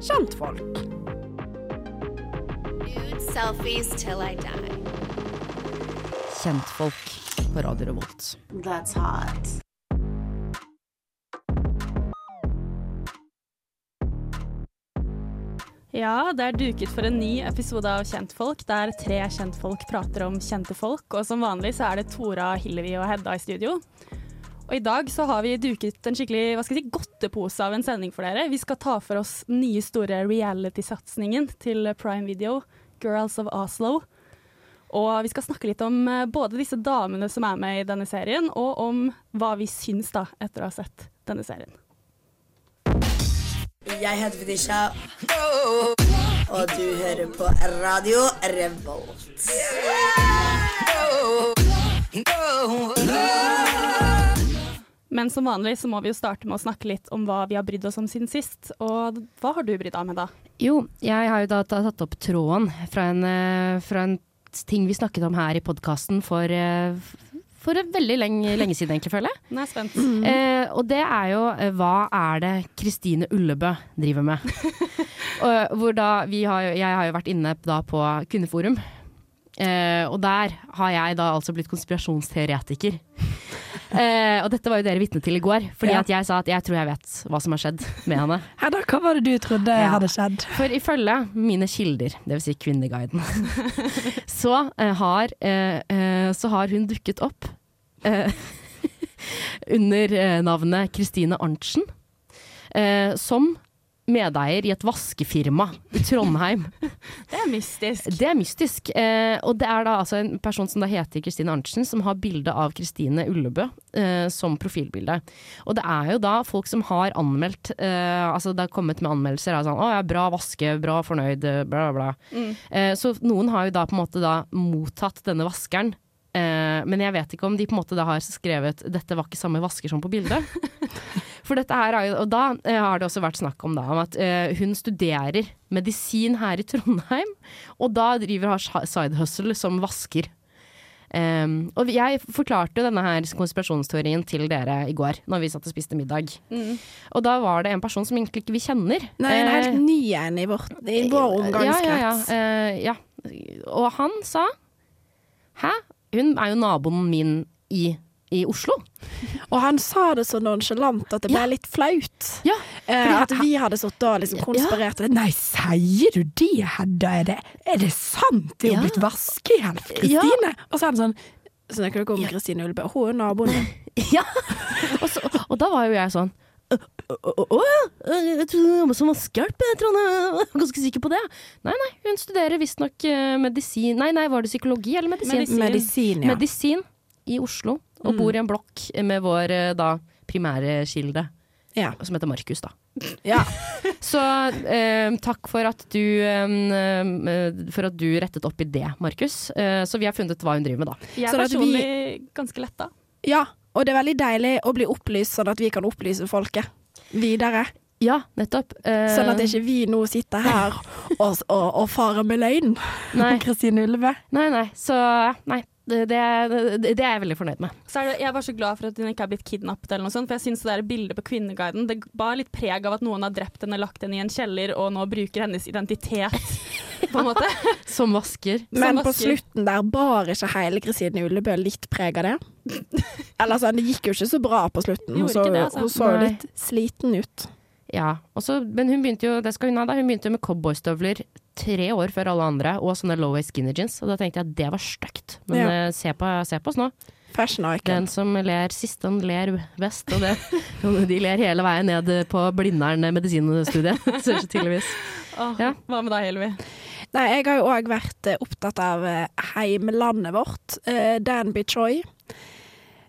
kjentfolk. Nude selfies till I die. Kjentfolk på Radio Revolt. That's hot. Ja, det er duket for en ny episode av Kjentfolk, der tre kjentfolk prater om kjente folk. Og som vanlig så er det Tora, Hillevi og Hedda i studio. Og i dag så har vi duket en skikkelig hva skal jeg si, godtepose av en sending for dere. Vi skal ta for oss den nye store reality-satsingen til Prime Video, Girls of Oslo. Og vi skal snakke litt om eh, både disse damene som er med i denne serien, og om hva vi syns da, etter å ha sett denne serien. Jeg heter Fetisha, og du hører på Radio Revolt. Men som vanlig så må vi jo starte med å snakke litt om hva vi har brydd oss om siden sist. Og hva har du brydd deg med, da? Jo, jeg har jo da tatt opp tråden fra en, eh, fra en ting vi snakket om her i podkasten for, eh, for veldig lenge, lenge siden, egentlig, føler jeg. Jeg spent. Eh, og det er jo eh, hva er det Kristine Ullebø driver med? og, hvor da vi har, jeg har jo vært inne da på Kvinneforum. Eh, og der har jeg da altså blitt konspirasjonsteoretiker. Eh, og dette var jo dere vitne til i går, fordi Ja. at jeg sa at jeg tror jeg vet hva som har skjedd med henne. Hedda, hva var det du trodde Ja. hadde skjedd? For ifølge mine kilder, dvs. Si Kvinneguiden, så, eh, har, eh, eh, så har hun dukket opp eh, under eh, navnet Kristine Arntzen eh, som medeier i et vaskefirma i Trondheim. Det er mystisk. Det er mystisk. Eh, og det er da altså en person som da heter Kristine Arntzen, som har bilde av Kristine Ullebø eh, som profilbilde. Og det er jo da folk som har anmeldt eh, Altså det har kommet med anmeldelser av sånn 'Å ja, bra vaske, bra fornøyd', bla, bla, bla. Eh, så noen har jo da på en måte da mottatt denne vaskeren. Eh, men jeg vet ikke om de på en måte da har skrevet 'dette var ikke samme vasker som på bildet'. For dette her er jo, og da eh, har det også vært snakk om, da, om at eh, hun studerer medisin her i Trondheim, og da driver har side hustle som vasker. Um, og jeg forklarte denne her konspirasjonsteorien til dere i går, når vi satt og spiste middag. Og da var det en person som egentlig ikke vi kjenner. Nei, en Eh, helt ny en i, i vår omgangskrets. ja, ja, ja, Uh, ja. Og han sa Hæ? Hun er jo naboen min i, i Oslo. Og han sa det så nonchalant at det ble Ja. litt flaut. Ja, Eh, at vi hadde sittet og liksom konspirert. Nei, sier du det, Hedda? Er det, er det sant? Det er jo Ja. blitt vaskehjelp, Kristine. Og så er han sånn Snakker dere om Kristine Ulbø? Hun er naboen min. Ja. og, så, og da var jo jeg sånn «Å, ja, jeg trodde hun jobbet som vaskehjelp. Jeg er ganske sikker på det. Nei, nei, hun studerer visstnok uh, medisin Nei, nei, var det psykologi eller medisin? Medisin. Medisin, ja. Medisin i Oslo, og bor i en blokk med vår eh, da primære kilde, ja. som heter Markus, da. ja. Så eh, takk for at du eh, eh, For at du rettet opp i det, Markus. Eh, så vi har funnet hva hun driver med, da. Jeg Sånn er at vi- personlig ganske letta. Ja, og det er veldig deilig å bli opplyst, sånn at vi kan opplyse folket videre. Ja, nettopp. Uh, Sånn at ikke vi nå sitter her og, og, og farer med løgn. Kristine Ulve. Nei, nei. Så nei. Det, det, det, er jeg veldig fornøyd med. Så er det, jeg var så glad for at hun ikke er blitt kidnappet, eller noe sånt, for jeg syns det der bildet på Kvinneguiden det bar litt preg av at noen har drept henne, lagt henne i en kjeller, og nå bruker hennes identitet, på en måte. Som vasker. Men på vasker. slutten der bar ikke hele Kristine Ullebø litt preg av det? Eller sånn, det gikk jo ikke så bra på slutten. Hun så, altså. hun så jo litt sliten ut. Ja. Også, men hun begynte jo det skal hun ha da, hun begynte jo med cowboystøvler tre år før alle andre, og sånne low waist skinny jeans. Og da tenkte jeg at det var stygt. Men Ja. uh, se, på, se på oss nå. Fashion icon. Den som ler sist, den ler best. Og det, de ler hele veien ned på Blindern medisinstudie, så tydeligvis. Åh, Ja. Hva med deg, Helvi? Nei, jeg har jo òg vært eh, opptatt av eh, heimlandet vårt, Dan Danby Choi.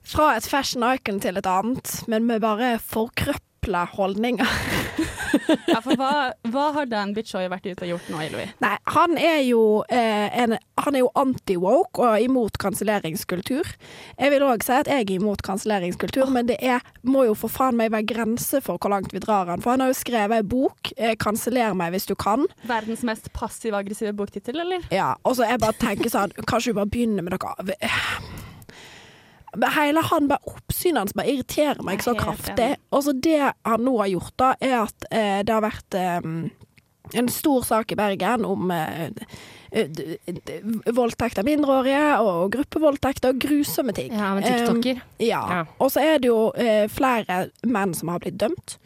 Fra et fashion icon til et annet, men med bare forkrøpla holdninger. Ja, for hva, hva har Dan Bitchoy vært ute og gjort nå, Ilovi? Nei, han er jo, eh, en, han jo anti-woke og imot kanselleringskultur. Jeg vil òg si at jeg er imot kanselleringskultur, men det er, må jo for faen meg være grenser for hvor langt vi drar han. For han har jo skrevet en bok, eh, 'Kanseller meg hvis du kan'. Verdens mest passiv-aggressive boktittel, eller? Ja, og så jeg bare tenker sånn, kanskje vi bare begynner med Men Hele han bare oppsynet hans bare irriterer meg så kraftig. Og så det han nå har gjort, da, er at eh, det har vært eh, en stor sak i Bergen om eh, voldtekt av mindreårige og gruppevoldtekter og grusomme ting. Ja, med tiktoker. Um, ja. Ja. Og så er det jo eh, flere menn som har blitt dømt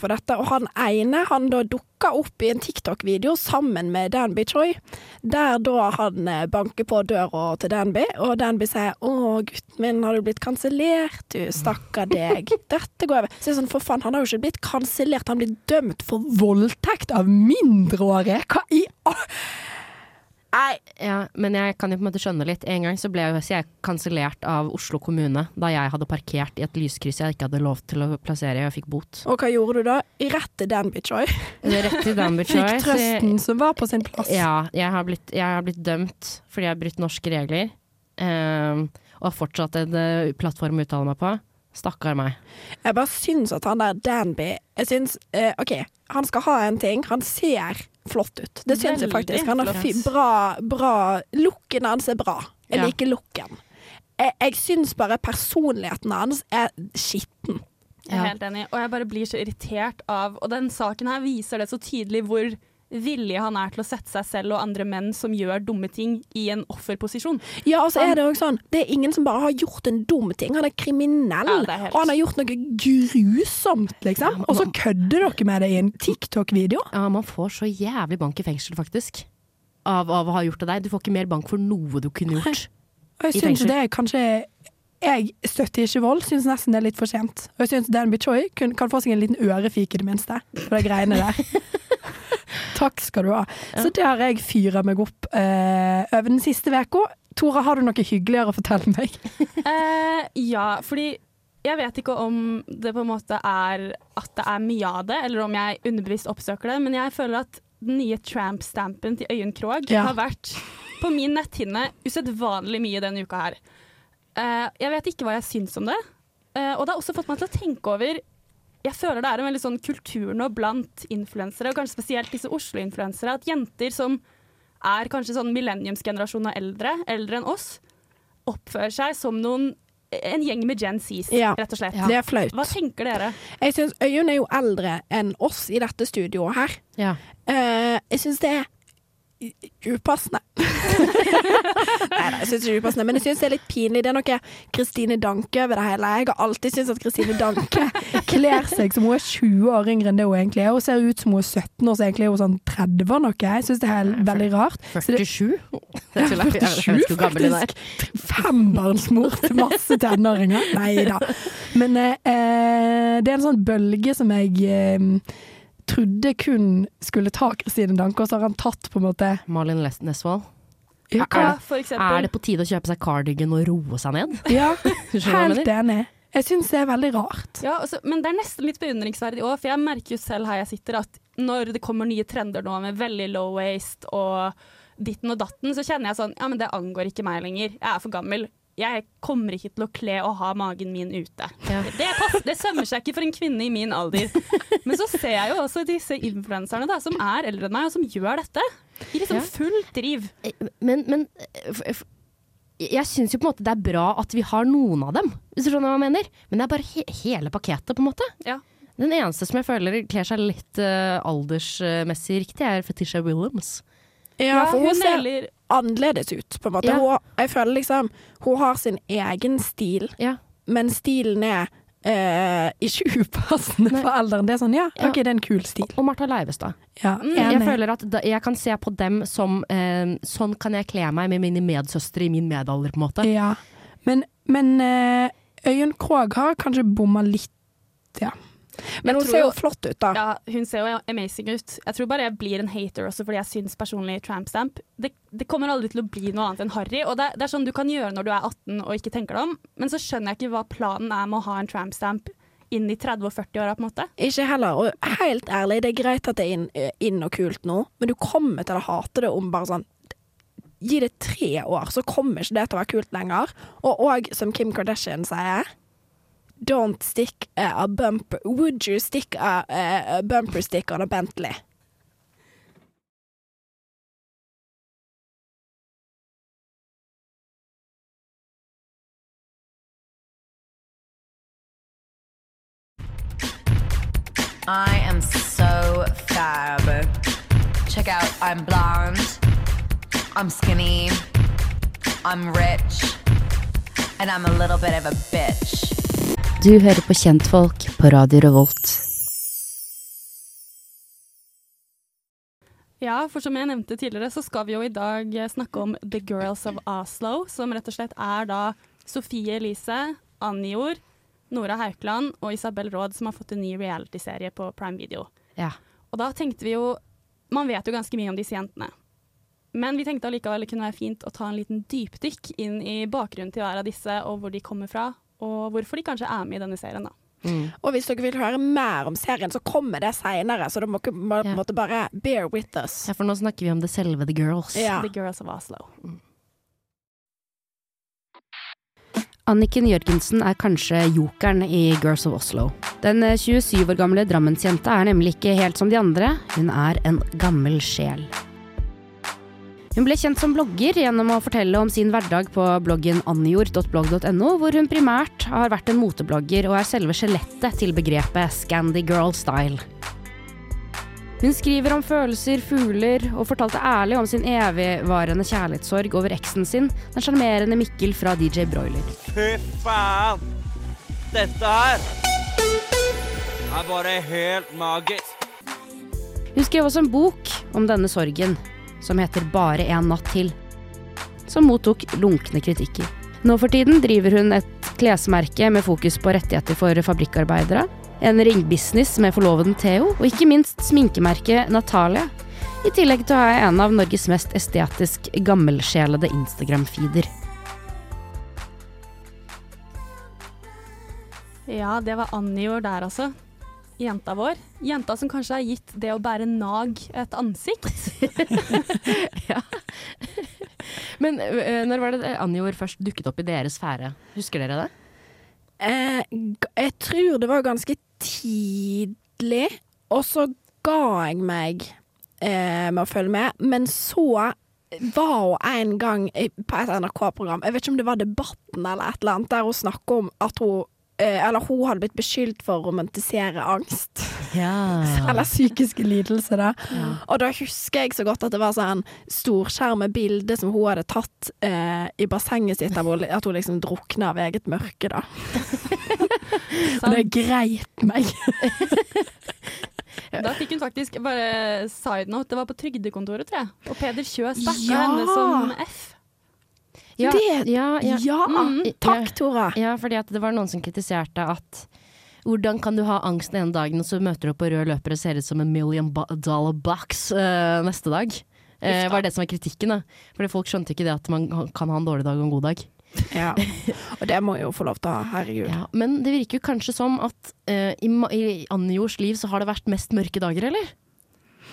for dette. Og han ene han da dukka opp i en TikTok-video sammen med Danby Choi, der da han eh, banker på døra til Danby, og Danby sier 'Å, gutten min, har du blitt kansellert, du? Stakkar deg. Dette går over'. Så er sånn, for faen, han har jo ikke blitt kansellert, han blir dømt for voldtekt av mindreårige. Hva i all Nei. Ja, men jeg kan jo på en måte skjønne litt. En gang så ble jeg kansellert av Oslo kommune da jeg hadde parkert i et lyskryss jeg ikke hadde lov til å plassere og fikk bot. Og hva gjorde du da? Rett til Danby Choi. Rett til Danby Fikk Choice. trøsten som var på sin plass. Ja, jeg har, blitt, jeg har blitt dømt fordi jeg har brutt norske regler. Um, og har fortsatt en uh, plattform å uttale meg på. Stakkar meg. Jeg bare syns at han der Danby Jeg syns uh, OK, han skal ha en ting. Han ser flott ut. Det syns jeg faktisk. Han har bra, bra Looken hans er bra. Jeg Ja. liker looken. Jeg, jeg syns bare personligheten hans er skitten. Jeg er Ja. helt enig. Og jeg bare blir så irritert av Og den saken her viser det så tydelig hvor villig han er til å sette seg selv og andre menn som gjør dumme ting, i en offerposisjon. Ja, og så er det også sånn Det er ingen som bare har gjort en dum ting. Han er kriminell, Ja, er helt- og han har gjort noe grusomt, liksom. Og så kødder dere med det i en TikTok-video. Ja, man får så jævlig bank i fengsel, faktisk. Av, av å ha gjort det der. Du får ikke mer bank for noe du kunne gjort. Og jeg syns det er kanskje Jeg støtter ikke vold, syns nesten det er litt for sent. Og jeg syns Dan Bichoy kan få seg en liten ørefik i det minste, for de greiene der. Takk skal du ha. Så det har jeg fyra meg opp eh, over den siste uka. Tora, har du noe hyggeligere å fortelle meg? Eh, ja, fordi jeg vet ikke om det på en måte er at det er mye av det, eller om jeg underbevisst oppsøker det, men jeg føler at den nye tramp-stampen til Øyunn Krogh Ja. har vært på min netthinne usedvanlig mye denne uka her. Eh, jeg vet ikke hva jeg syns om det, eh, og det har også fått meg til å tenke over jeg føler det er en veldig sånn kultur nå blant influensere, og kanskje spesielt disse Oslo-influensere, at jenter som er kanskje sånn millenniumsgenerasjon og eldre, eldre enn oss, oppfører seg som noen en gjeng med Gen Zs, Ja. rett og slett. Det er flaut. Hva tenker dere? Jeg syns Øyunn er jo eldre enn oss i dette studioet her. Ja. Uh, jeg syns det er upassende. Nei da, jeg syns ikke det upassende, men jeg syns det er litt pinlig. Det er noe Kristine Danke over det hele. Jeg har alltid syntes at Kristine Danke kler seg som hun er 20 år yngre enn det hun egentlig er. Hun ser ut som hun er 17 år, så egentlig er hun sånn 30 og noe. Jeg syns det er veldig rart. Så det- 47? Ja, Jeg vet ikke hvor gammel hun er. faktisk. Fembarnsmor til masse tenåringer. Nei da. Men eh, eh, det er en sånn bølge som jeg eh, trodde kun skulle ta Kristine Danke, og så har han tatt på en måte Malin Nesvold. Ja, Er det- Er det på tide å kjøpe seg cardigan og roe seg ned? Ja, helt enig. Jeg syns det er veldig rart. Ja, altså, men det er nesten litt beundringsverdig òg, for jeg merker jo selv her jeg sitter at når det kommer nye trender nå med veldig low waste og ditten og datten, så kjenner jeg sånn ja, men det angår ikke meg lenger. Jeg er for gammel. Jeg kommer ikke til å kle og ha magen min ute. Ja. Det, det sømmer seg ikke for en kvinne i min alder. Men så ser jeg jo også disse influenserne da, som er eldre enn meg, og som gjør dette. I liksom Ja. fullt driv. Men, men eh, jeg syns jo på en måte det er bra at vi har noen av dem, hvis du skjønner hva jeg mener. Men det er bare he hele pakketet, på en måte. Ja. Den eneste som jeg føler kler seg litt uh, aldersmessig riktig, er Fetisha Williams. Ja, for hun hun ser nailer annerledes ut, på en måte. Ja. Hun, jeg føler liksom Hun har sin egen stil, Ja. men stilen er eh, ikke upassende Nei. for alderen. Det er sånn ja. OK, det er en kul stil. Og Martha Leivestad. Ja, Mm, Jeg føler at jeg kan se på dem som eh, Sånn kan jeg kle meg med mine medsøstre i min medalder, på en måte. Ja. Men, men eh, Øyunn Krogh har kanskje bomma litt, ja. Men hun ser jo flott ut, da. Ja, hun ser jo amazing ut. Jeg tror bare jeg blir en hater også fordi jeg syns personlig trampstamp det, det kommer aldri til å bli noe annet enn harry. Og det, det er sånn du kan gjøre når du er 18 og ikke tenker deg om, men så skjønner jeg ikke hva planen er med å ha en trampstamp inn i 30- og 40-åra, på en måte. Ikke heller. Og helt ærlig, det er greit at det er inn, eh, inn og kult nå, men du kommer til å hate det om bare sånn Gi det tre år, så kommer ikke det til å være kult lenger. Og òg, som Kim Kardashian sier Don't stick a bumper Would you stick a, a bumper stick on a Bentley? I am so fab. check out I'm blonde, I'm skinny, I'm rich, and I'm a little bit of a bitch. Du hører på Kjentfolk på Radio Revolt. Ja, for som jeg nevnte tidligere, så skal vi jo i dag eh, snakke om The Girls of Oslo, som rett og slett er da Sofie Elise, Annie Jord, Nora Haukeland og Isabel Råd som har fått en ny realityserie på Prime Video. Ja. Og da tenkte vi jo Man vet jo ganske mye om disse jentene. Men vi tenkte allikevel det kunne være fint å ta en liten dypdykk inn i bakgrunnen til hver av disse, og hvor de kommer fra, og hvorfor de kanskje er med i denne serien, da. Og hvis dere vil høre mer om serien, så kommer det seinere, så dere må, må, Ja. måtte bare bear with us. ja, for nå snakker vi om det selve The Girls. Ja. The Girls of Oslo. Anniken Jørgensen er kanskje jokeren i Girls of Oslo. Den eh, 27 år gamle Drammensjenta er nemlig ikke helt som de andre, hun er en gammel sjel. Hun ble kjent som blogger gjennom å fortelle om sin hverdag på bloggen annijord.blogg.no, hvor hun primært har vært en moteblogger og er selve skjelettet til begrepet Scandy Girl Style. Hun skriver om følelser, fugler, og fortalte ærlig om sin evigvarende kjærlighetssorg over eksen sin, den sjarmerende Mikkel fra DJ Broiler. Fy faen! Dette her er bare helt magisk. Hun skrev også en bok om denne sorgen, som heter Bare en natt til, som mottok lunkne kritikker. Nå for tiden driver hun et klesmerke med fokus på rettigheter for fabrikkarbeidere, en ringbusiness med forloveden Theo, og ikke minst sminkemerket Natalia. I tillegg til å ha en av Norges mest estetisk gammelsjelede Instagram-feeder. Ja, det var Annie år der, altså. Jenta vår. Jenta som kanskje har gitt det å bære nag et ansikt. Men øh, når var det Anjor først dukket opp i deres sfære? Husker dere det? Eh, jeg tror det var ganske tidlig, og så ga jeg meg eh, med å følge med. Men så var hun en gang på et NRK-program, jeg vet ikke om det var Debatten eller et eller annet, der hun snakket om at hun eller hun hadde blitt beskyldt for å romantisere angst. Ja. Eller psykiske lidelser, da. Og da husker jeg så godt at det var sånn med bilde som hun hadde tatt eh, i bassenget sitt, av at hun liksom drukna av eget mørke, da. Og det greit meg. Da fikk hun faktisk, bare side note, det var på trygdekontoret, tror jeg. Og Peder Kjøs backa Ja! henne som F. Ja, Det- ja, ja. Ja! Mm, Takk, Tora. Ja, fordi det var noen som kritiserte at hvordan kan du ha angst den ene dagen, og så møter du opp på rød løper og ser ut som en million dollar box uh, neste dag? Uh, var det som var kritikken, da. Fordi folk skjønte ikke det at man kan ha en dårlig dag og en god dag. Ja. Og det må jeg jo få lov til å ha. Herregud. Ja, men det virker jo kanskje som at uh, i, i Anjords liv så har det vært mest mørke dager, eller?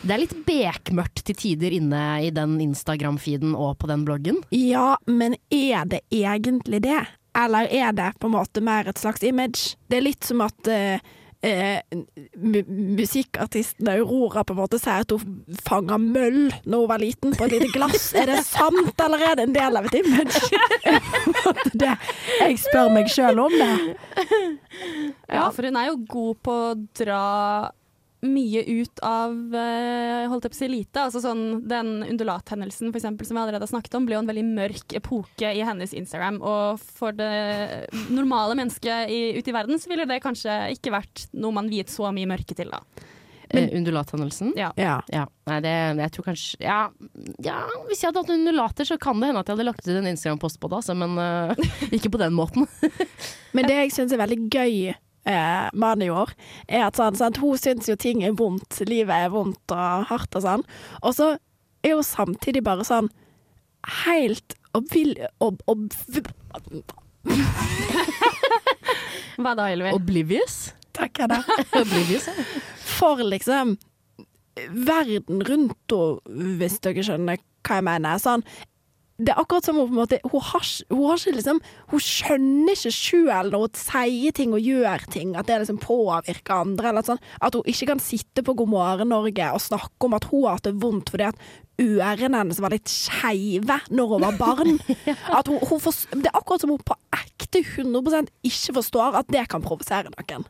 Det er litt bekmørkt til tider inne i den Instagram-feeden og på den bloggen. Ja, men er det egentlig det? Eller er det på en måte mer et slags image? Det er litt som at uh eh, musikkartisten Aurora på en måte sier at hun fanga møll når hun var liten på et lite glass. Er det sant, eller er det en del av et image? Det. Jeg spør meg sjøl om det. Ja, for hun er jo god på å dra mye ut av eh, holdt jeg på å si lite. Altså sånn, den undulathendelsen for eksempel, som vi allerede har snakket om, ble jo en veldig mørk epoke i hennes Instagram. Og for det normale mennesket i, ute i verden så ville det kanskje ikke vært noe man viet så mye mørke til, da. Eh, Undulathendelsen. Ja. Ja. Ja, nei, det, jeg tror kanskje ja, ja, hvis jeg hadde hatt undulater, så kan det hende at jeg hadde lagt ut en Instagram-post på det, altså, men uh, ikke på den måten. Men det jeg syns er veldig gøy eh, Anne er at sånn, sånn, hun syns jo ting er vondt, livet er vondt og hardt og sånn. Og så er hun samtidig bare sånn helt og vil og, og Hva da, Ylvi? Oblivious? Takk, Hedda. Oblivious, ja. For liksom verden rundt henne, hvis dere skjønner hva jeg mener. Sånn, det er akkurat som hun på en måte Hun har, hun har ikke liksom Hun skjønner ikke sjøl når hun sier ting og gjør ting, at det liksom påvirker andre. Eller sånn, at hun ikke kan sitte på God morgen Norge og snakke om at hun har hatt det vondt fordi at ørene hennes var litt skeive når hun var barn. At hun, hun for, det er akkurat som hun på ekte 100% ikke forstår at det kan provosere noen.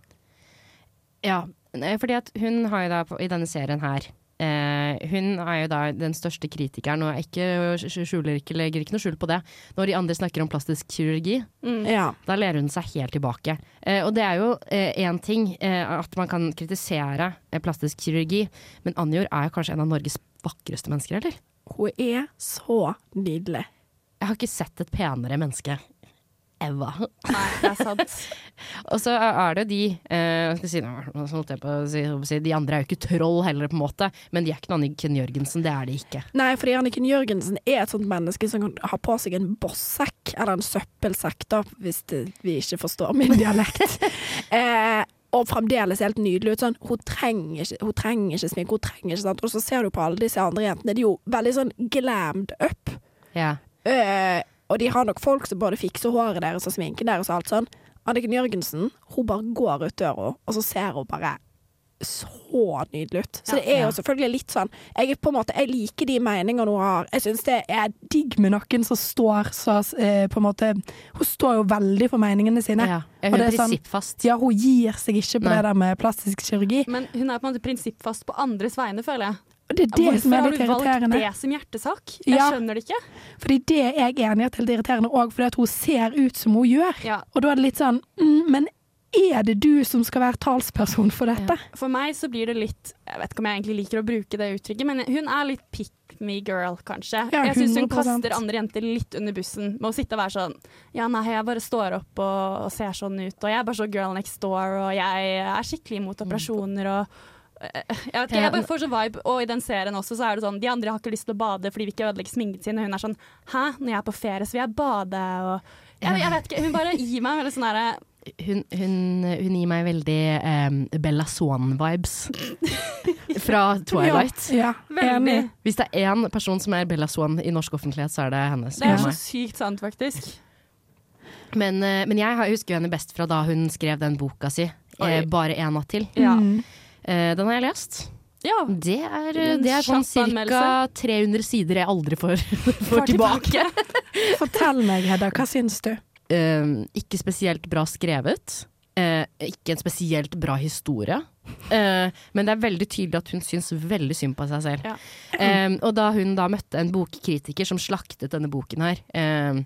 Ja, fordi at hun har jo da i denne serien her Eh, hun er jo da den største kritikeren, og ikke, skjuler ikke, legger ikke noe skjul på det. Når de andre snakker om plastisk kirurgi, Ja. da ler hun seg helt tilbake. Eh, og det er jo én ting eh, at man kan kritisere eh, plastisk kirurgi, men Anjor er jo kanskje en av Norges vakreste mennesker, eller? Hun er så nydelig. Jeg har ikke sett et penere menneske. Eva. Nei, det er sant. Og så er det jo de eh, si, si, De andre er jo ikke troll heller, på en måte, men de er ikke noe Anniken Jørgensen. Det er de ikke. Nei, fordi Anniken Jørgensen er et sånt menneske som kan ha på seg en bossekk, eller en søppelsekk, da, hvis det, vi ikke forstår min dialekt. eh, og fremdeles helt nydelig ut. Sånn, hun, trenger ikke, hun trenger ikke sminke, hun trenger ikke sant. Og så ser du på alle disse andre jentene, de er jo veldig sånn glammed up. Ja. Eh, og de har nok folk som både fikser håret deres og sminken deres og alt sånn. Anniken Jørgensen, hun bare går ut døra, og så ser hun bare så nydelig ut. Så det er jo Ja. selvfølgelig litt sånn Jeg er på en måte, jeg liker de meningene hun har. Jeg syns det er digg med noen som står så eh, på en måte Hun står jo veldig for meningene sine. ja. Og er det er sånn- prinsippfast. Ja, hun gir seg ikke på Nei. det der med plastisk kirurgi. Men hun er på en måte prinsippfast på andres vegne, føler jeg. Og det er det som Hvorfor er har du valgt det som hjertesak? Jeg Ja. skjønner det ikke. Fordi det er jeg enig i at er litt irriterende òg, fordi at hun ser ut som hun gjør. Ja. Og da er det litt sånn mm, Men er det du som skal være talsperson for dette? For meg så blir det litt Jeg vet ikke om jeg egentlig liker å bruke det uttrykket, men hun er litt pick me girl, kanskje. Ja, jeg syns hun kaster andre jenter litt under bussen med å sitte og være sånn Ja, nei, jeg bare står opp og, og ser sånn ut, og jeg er bare så girl next door, og jeg er skikkelig imot operasjoner og jeg vet ikke, jeg bare får sånn vibe, og i den serien også så er det sånn De andre har ikke lyst til å bade fordi vi ikke ødelegger sminken sin, og hun er sånn Hæ, når jeg er på ferie så vil jeg bade, og jeg, jeg vet ikke, Hun bare gir meg veldig sånn derre Hun, hun, hun gir meg veldig um, Bella Swan-vibes fra Twilight. Ja, enig. Hvis det er én person som er Bella Swan i norsk offentlighet, så er det henne. Det er så sykt sant, faktisk. Men, eh, men jeg husker henne best fra da hun skrev den boka si, Oi. eh, 'Bare en natt til'. Ja. Mm. Eh, den har jeg lest. ja. Det er, En det er sånn ca. 300 sider jeg aldri får, får tilbake. Fortell meg, Hedda, hva syns du? Uh, ikke spesielt bra skrevet. Uh, ikke en spesielt bra historie. Uh, men det er veldig tydelig at hun syns veldig synd på seg selv. Ja. Eh, og da hun da møtte en bokkritiker som slaktet denne boken her, eh,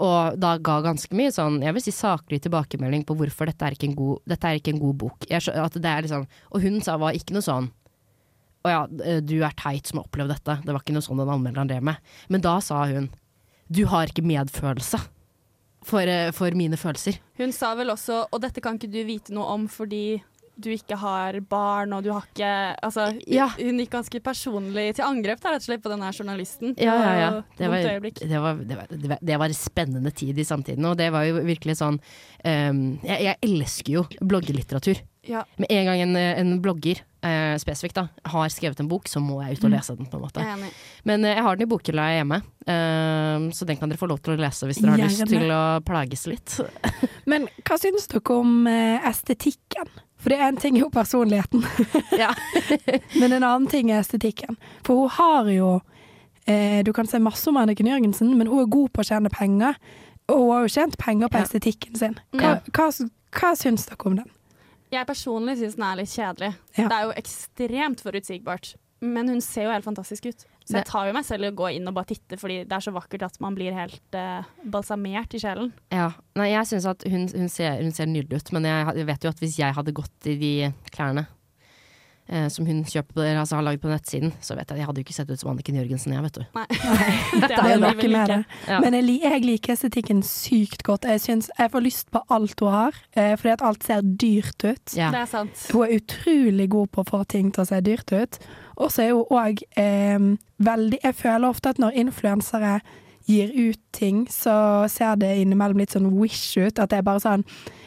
og da ga ganske mye sånn, jeg vil si saklig tilbakemelding på hvorfor dette er ikke en god, dette er ikke en god bok. Jeg, at det er liksom, og hun sa var ikke noe sånn å ja, eh, du er teit som har opplevd dette. Det var ikke noe sånn den anmelderen drev med. Men da sa hun du har ikke medfølelse for, eh, for mine følelser. Hun sa vel også, og dette kan ikke du vite noe om fordi du ikke har barn, og du har ikke Altså, Ja. hun gikk ganske personlig til angrep da, rett og slett på den her journalisten. Ja, ja, ja. Det var, det, var, det, var, det, var, en spennende tid i samtiden, og det var jo virkelig sånn um, jeg, jeg elsker jo bloggelitteratur. Ja, Med en gang en, en blogger eh, spesifikt da, har skrevet en bok, så må jeg ut og lese den. på en måte. jeg. Men eh, jeg har den i bokhylla hjemme, ehm, så den kan dere få lov til å lese hvis dere har lyst til å plages litt. Men hva syns dere om eh, estetikken? For det er en ting er jo personligheten, ja. men en annen ting er estetikken. For hun har jo eh, Du kan se masse om Anniken Jørgensen, men hun er god på å tjene penger. Og hun har jo tjent penger på Ja. estetikken sin. Hva, hva, hva syns dere om den? Jeg personlig syns den er litt kjedelig. Ja. Det er jo ekstremt forutsigbart. Men hun ser jo helt fantastisk ut. Så jeg tar jo meg selv i å gå inn og bare titte, fordi det er så vakkert at man blir helt uh, balsamert i sjelen. Ja. Nei, jeg syns at hun, hun, ser, hun ser nydelig ut, men jeg, jeg vet jo at hvis jeg hadde gått i de klærne eh, som hun kjøper, altså har lagd på nettsiden, så vet jeg jeg hadde jo ikke sett ut som Anniken Jørgensen, jeg, vet du. Nei. Det er jo noe med det. Ja. Men jeg, jeg liker estetikken sykt godt. Jeg, syns, jeg får lyst på alt hun har, eh, fordi at alt ser dyrt ut. Ja. Det er sant. Hun er utrolig god på å få ting til å se dyrt ut. Og så er hun òg eh, veldig Jeg føler ofte at når influensere gir ut ting, så ser det innimellom litt sånn wish ut. At det er bare sånn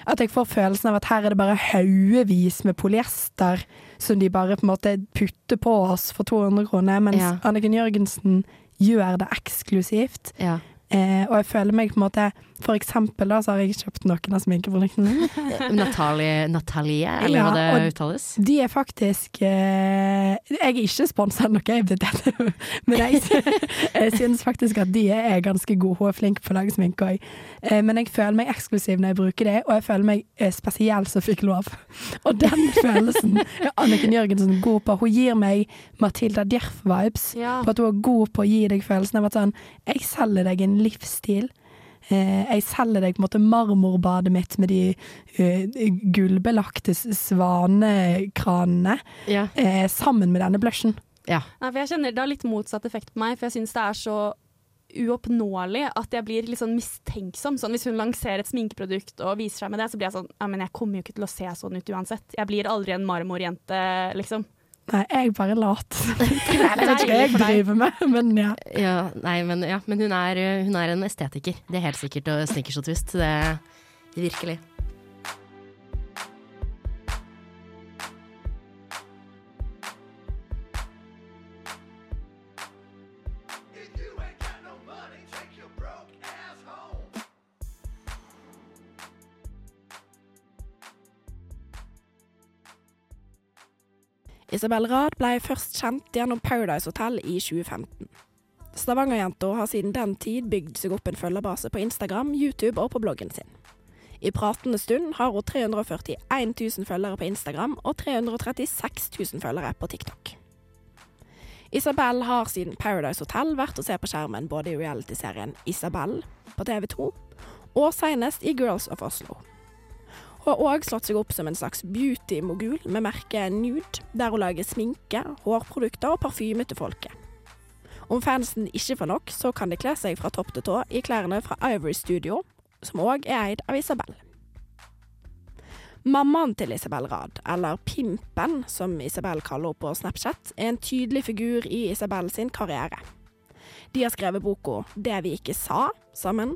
At jeg får følelsen av at her er det bare haugevis med polyester som de bare på en måte putter på oss for 200 kroner, mens Ja. Anniken Jørgensen gjør det eksklusivt. Ja. Eh, og jeg føler meg på en måte For eksempel da, så har jeg kjøpt noen av sminkeproduktene. Natalie, Natalie, eller Ja, hva det uttales? De er faktisk eh, Jeg er ikke sponsa noe, vet men jeg, jeg syns faktisk at de er ganske gode. Hun er flink på å lage sminke òg. Eh, men jeg føler meg eksklusiv når jeg bruker det, og jeg føler meg eh, spesiell som fikk lov. Og den følelsen er Anniken Jørgensen god på. Hun gir meg Matilda Djerf-vibes. Ja. På at hun er god på å gi deg følelsen av at sånn Jeg selger deg en livsstil. Eh, jeg selger deg på en måte marmorbadet mitt med de uh, gullbelagte svanekranene Ja. eh, sammen med denne blushen. ja. Nei, for jeg kjenner Det har litt motsatt effekt på meg, for jeg syns det er så uoppnåelig at jeg blir litt sånn mistenksom. Sånn, hvis hun lanserer et sminkeprodukt og viser seg med det, så blir jeg sånn Ja, men jeg kommer jo ikke til å se sånn ut uansett. Jeg blir aldri en marmorjente, liksom. Nei, jeg bare lat. jeg vet ikke hva jeg driver med, men ja. Ja, nei, men, ja, men hun, er, uh, hun er en estetiker. Det er helt sikkert. Og snickers og twist. Det, virkelig. Isabel Rad ble først kjent gjennom Paradise Hotel i 2015. Stavanger-jenta har siden den tid bygd seg opp en følgerbase på Instagram, YouTube og på bloggen sin. I pratende stund har hun 341 000 følgere på Instagram og 336 000 følgere på TikTok. Isabel har siden Paradise Hotel vært å se på skjermen både i realityserien Isabel på TV2 og senest i Girls of Oslo. Hun har òg slått seg opp som en slags beauty-mogul med merket Nude, der hun lager sminke, hårprodukter og parfyme til folket. Om fansen ikke får nok, så kan de kle seg fra topp til tå i klærne fra Ivory Studio, som òg er eid av Isabel. Mammaen til Isabel Rad, eller Pimpen som Isabel kaller henne på Snapchat, er en tydelig figur i Isabel sin karriere. De har skrevet boka Det vi ikke sa sammen,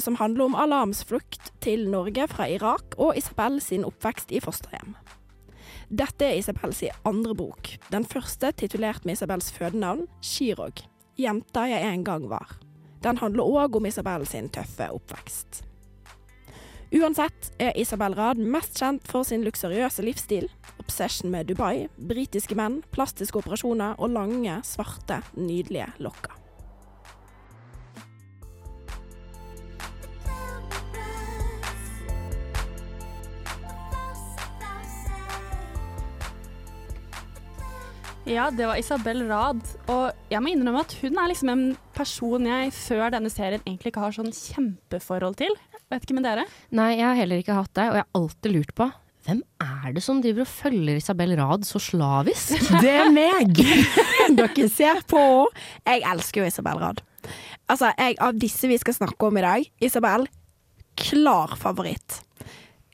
som handler om Alams flukt til Norge fra Irak og Isabel sin oppvekst i fosterhjem. Dette er Isabels andre bok, den første titulert med Isabels fødenavn, Chirog, jenta jeg en gang var. Den handler òg om Isabel sin tøffe oppvekst. Uansett er Isabel Rad mest kjent for sin luksuriøse livsstil, obsession med Dubai, britiske menn, plastiske operasjoner og lange, svarte, nydelige lokker. Ja, det var Isabel Rad. Og jeg må innrømme at hun er liksom en person jeg før denne serien egentlig ikke har sånn kjempeforhold til. Vet ikke med dere? Nei, jeg har heller ikke hatt det, og jeg har alltid lurt på hvem er det som driver og følger Isabel Rad så slavisk? Det er meg! Dere ser på Jeg elsker jo Isabel Rad. Altså, jeg, av disse vi skal snakke om i dag, Isabel, klar favoritt.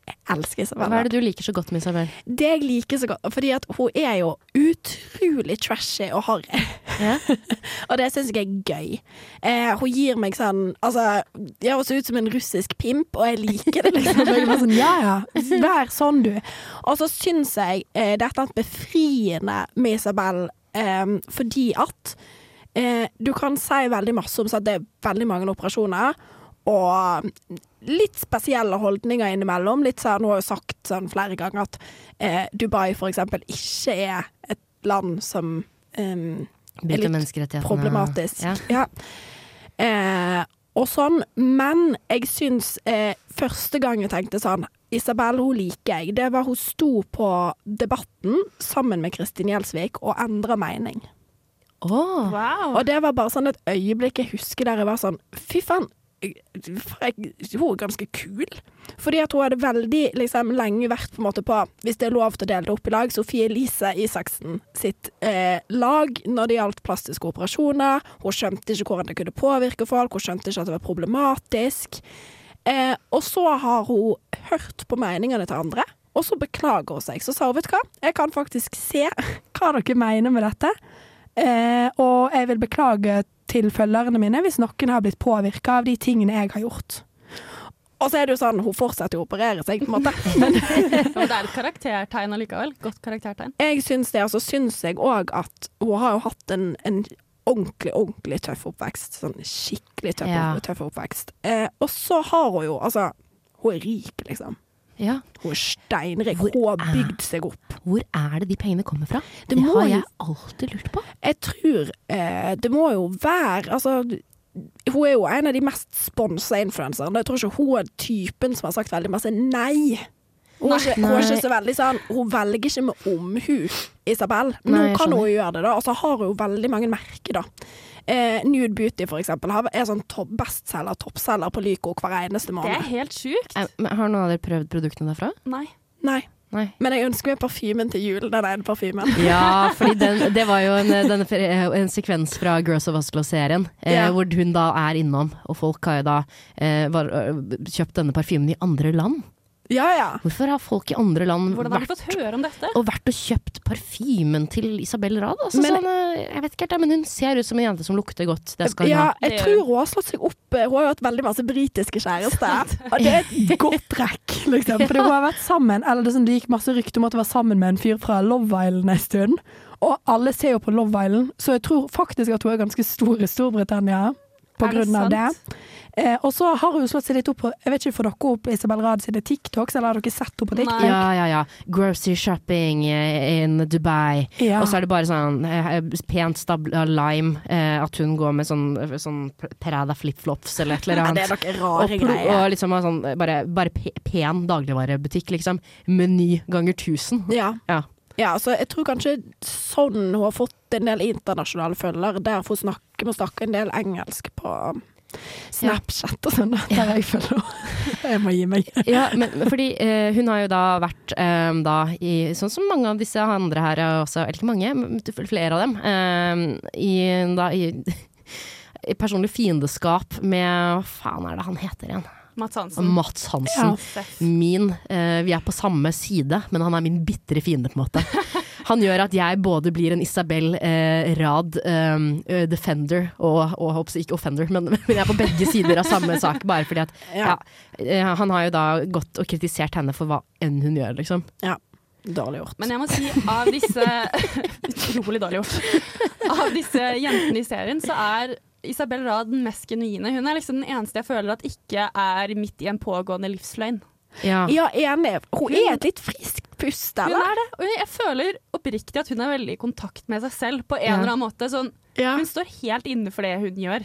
Jeg elsker Isabel Hva er det du liker så godt med Isabel? Det jeg liker så godt, fordi at hun er jo utrolig trashy og harry. Ja. og det syns jeg er gøy. Eh, hun gir meg sånn Altså, jeg høres ut som en russisk pimp, og jeg liker det, liksom. Jeg bare sånn, ja ja, vær sånn, du. Og så syns jeg eh, dette er befriende med Isabel, eh, fordi at eh, du kan si veldig masse om at det er veldig mange operasjoner. Og litt spesielle holdninger innimellom. Litt sånn, Hun har jo sagt sånn flere ganger at eh, Dubai for eksempel ikke er et land som eh, er litt problematisk. Ja. Ja. Eh, og sånn, men jeg syns eh, første gang jeg tenkte sånn Isabel, hun liker jeg. Det var hun sto på Debatten sammen med Kristin Gjelsvik og endra mening. Oh. Wow. Og det var bare sånn et øyeblikk jeg husker der jeg var sånn Fy faen. Hun er ganske kul. Fordi at hun hadde veldig liksom, lenge vært på måte på, hvis det er lov til å dele det opp i lag, Sofie Elise Isaksen sitt eh, lag når det gjaldt plastiske operasjoner. Hun skjønte ikke hvordan det kunne påvirke folk, hun skjønte ikke at det var problematisk. Eh, og så har hun hørt på meningene til andre, og så beklager hun seg. Så sa hun, vet du hva, jeg kan faktisk se hva dere mener med dette. Eh, og jeg vil beklage til følgerne mine hvis noen har blitt påvirka av de tingene jeg har gjort. Og så er det jo sånn, hun fortsetter jo å operere seg, på en måte. Men det er et karaktertegn allikevel. Godt karaktertegn. jeg syns det. Og så syns jeg òg at hun har jo hatt en, en ordentlig, ordentlig tøff oppvekst. Sånn skikkelig tøff, Ja. tøff oppvekst. Eh, og så har hun jo Altså, hun er rik, liksom. Ja. Hun er steinrik. Hun har bygd seg opp. Hvor er det de pengene kommer fra? Det Det, har jeg alltid lurt på. Jeg tror eh, det må jo være Altså, hun er jo en av de mest sponsa influenserne. Jeg tror ikke hun er typen som har sagt veldig masse nei. Hun er, ikke, hun er ikke så veldig sånn Hun velger ikke med omhu, Isabel. Men Nei, kan hun gjøre det, da. Og så har hun veldig mange merker, da. Eh, Nude Beauty, for eksempel, er sånn top, bestselger, toppselger på Lyco hver eneste måned. Det er helt sjukt. Eh, men Har noen av dere prøvd produktene derfra? Nei. Nei. Nei. Men jeg ønsker meg parfymen til jul, den ene parfymen. Ja, fordi den, det var jo en, denne, en sekvens fra Girls of Oslo-serien, eh, yeah. hvor hun da er innom, og folk har jo da eh, var, kjøpt denne parfymen i andre land. Ja, ja. Hvorfor har folk i andre land vært og vært og kjøpt parfymen til Isabel Rad? Altså, Men- sånn, eh, jeg vet ikke helt, men hun ser ut som en jente som lukter godt. Det skal hun Ja, ha. jeg tror hun har slått seg opp eh, Hun har jo hatt veldig masse britiske kjærester. Og det er et godt trekk, liksom. Fordi hun har vært sammen, eller det, er sånn, det gikk masse rykter om at hun var sammen med en fyr fra Love Island en stund. Og alle ser jo på Love Island, så jeg tror faktisk at hun er ganske stor i Storbritannia på Er grunn av det. Eh, og så har hun slått seg litt opp på Jeg vet ikke, Får dere opp Isabel Rad sine TikToks, eller har dere sett henne på TikTok? Nei. Ja, ja, ja. Grocery shopping eh, in Dubai. Ja. Og så er det bare sånn eh, pent stabla lime, eh, at hun går med sånn, sånn Prada flipflops eller et eller Ja, annet. det er noen og, rare plo- greier. og liksom sånn, bare, bare pen dagligvarebutikk, liksom. Meny ganger tusen. Ja. Ja. Ja, så jeg tror kanskje sånn hun har fått en del internasjonale følgere, der hun snakke, må snakke en del engelsk på Snapchat og sånn. der ja. jeg følger henne. Jeg må gi meg. Ja, men fordi eh, hun har jo da vært eh, da i Sånn som mange av disse andre her er også, eller ikke mange, men flere av dem, eh, i, da, i, i personlig fiendeskap med Hva faen er det han heter igjen? Mats Hansen. Mats Hansen. Ja. Min Uh, Vi er på samme side, men han er min bitre fiende, på en måte. Han gjør at jeg både blir en Isabel eh, Rad eh, eh, defender og, og håper ikke offender, men, men jeg er på begge sider av samme sak, bare fordi at ja. Ja, Han har jo da gått og kritisert henne for hva enn hun gjør, liksom. Dårlig gjort. Men jeg må si, av disse Utrolig dårlig gjort. Av disse jentene i serien, så er Isabel Rad den mest genuine. Hun er liksom den eneste jeg føler at ikke er midt i en pågående livsløgn. Ja. Ja, enig. Hun er et litt friskt pust, Hun er det, og jeg føler oppriktig at hun er veldig i kontakt med seg selv på en Ja. eller annen måte. Sånn, Ja. hun står helt inne for det hun gjør.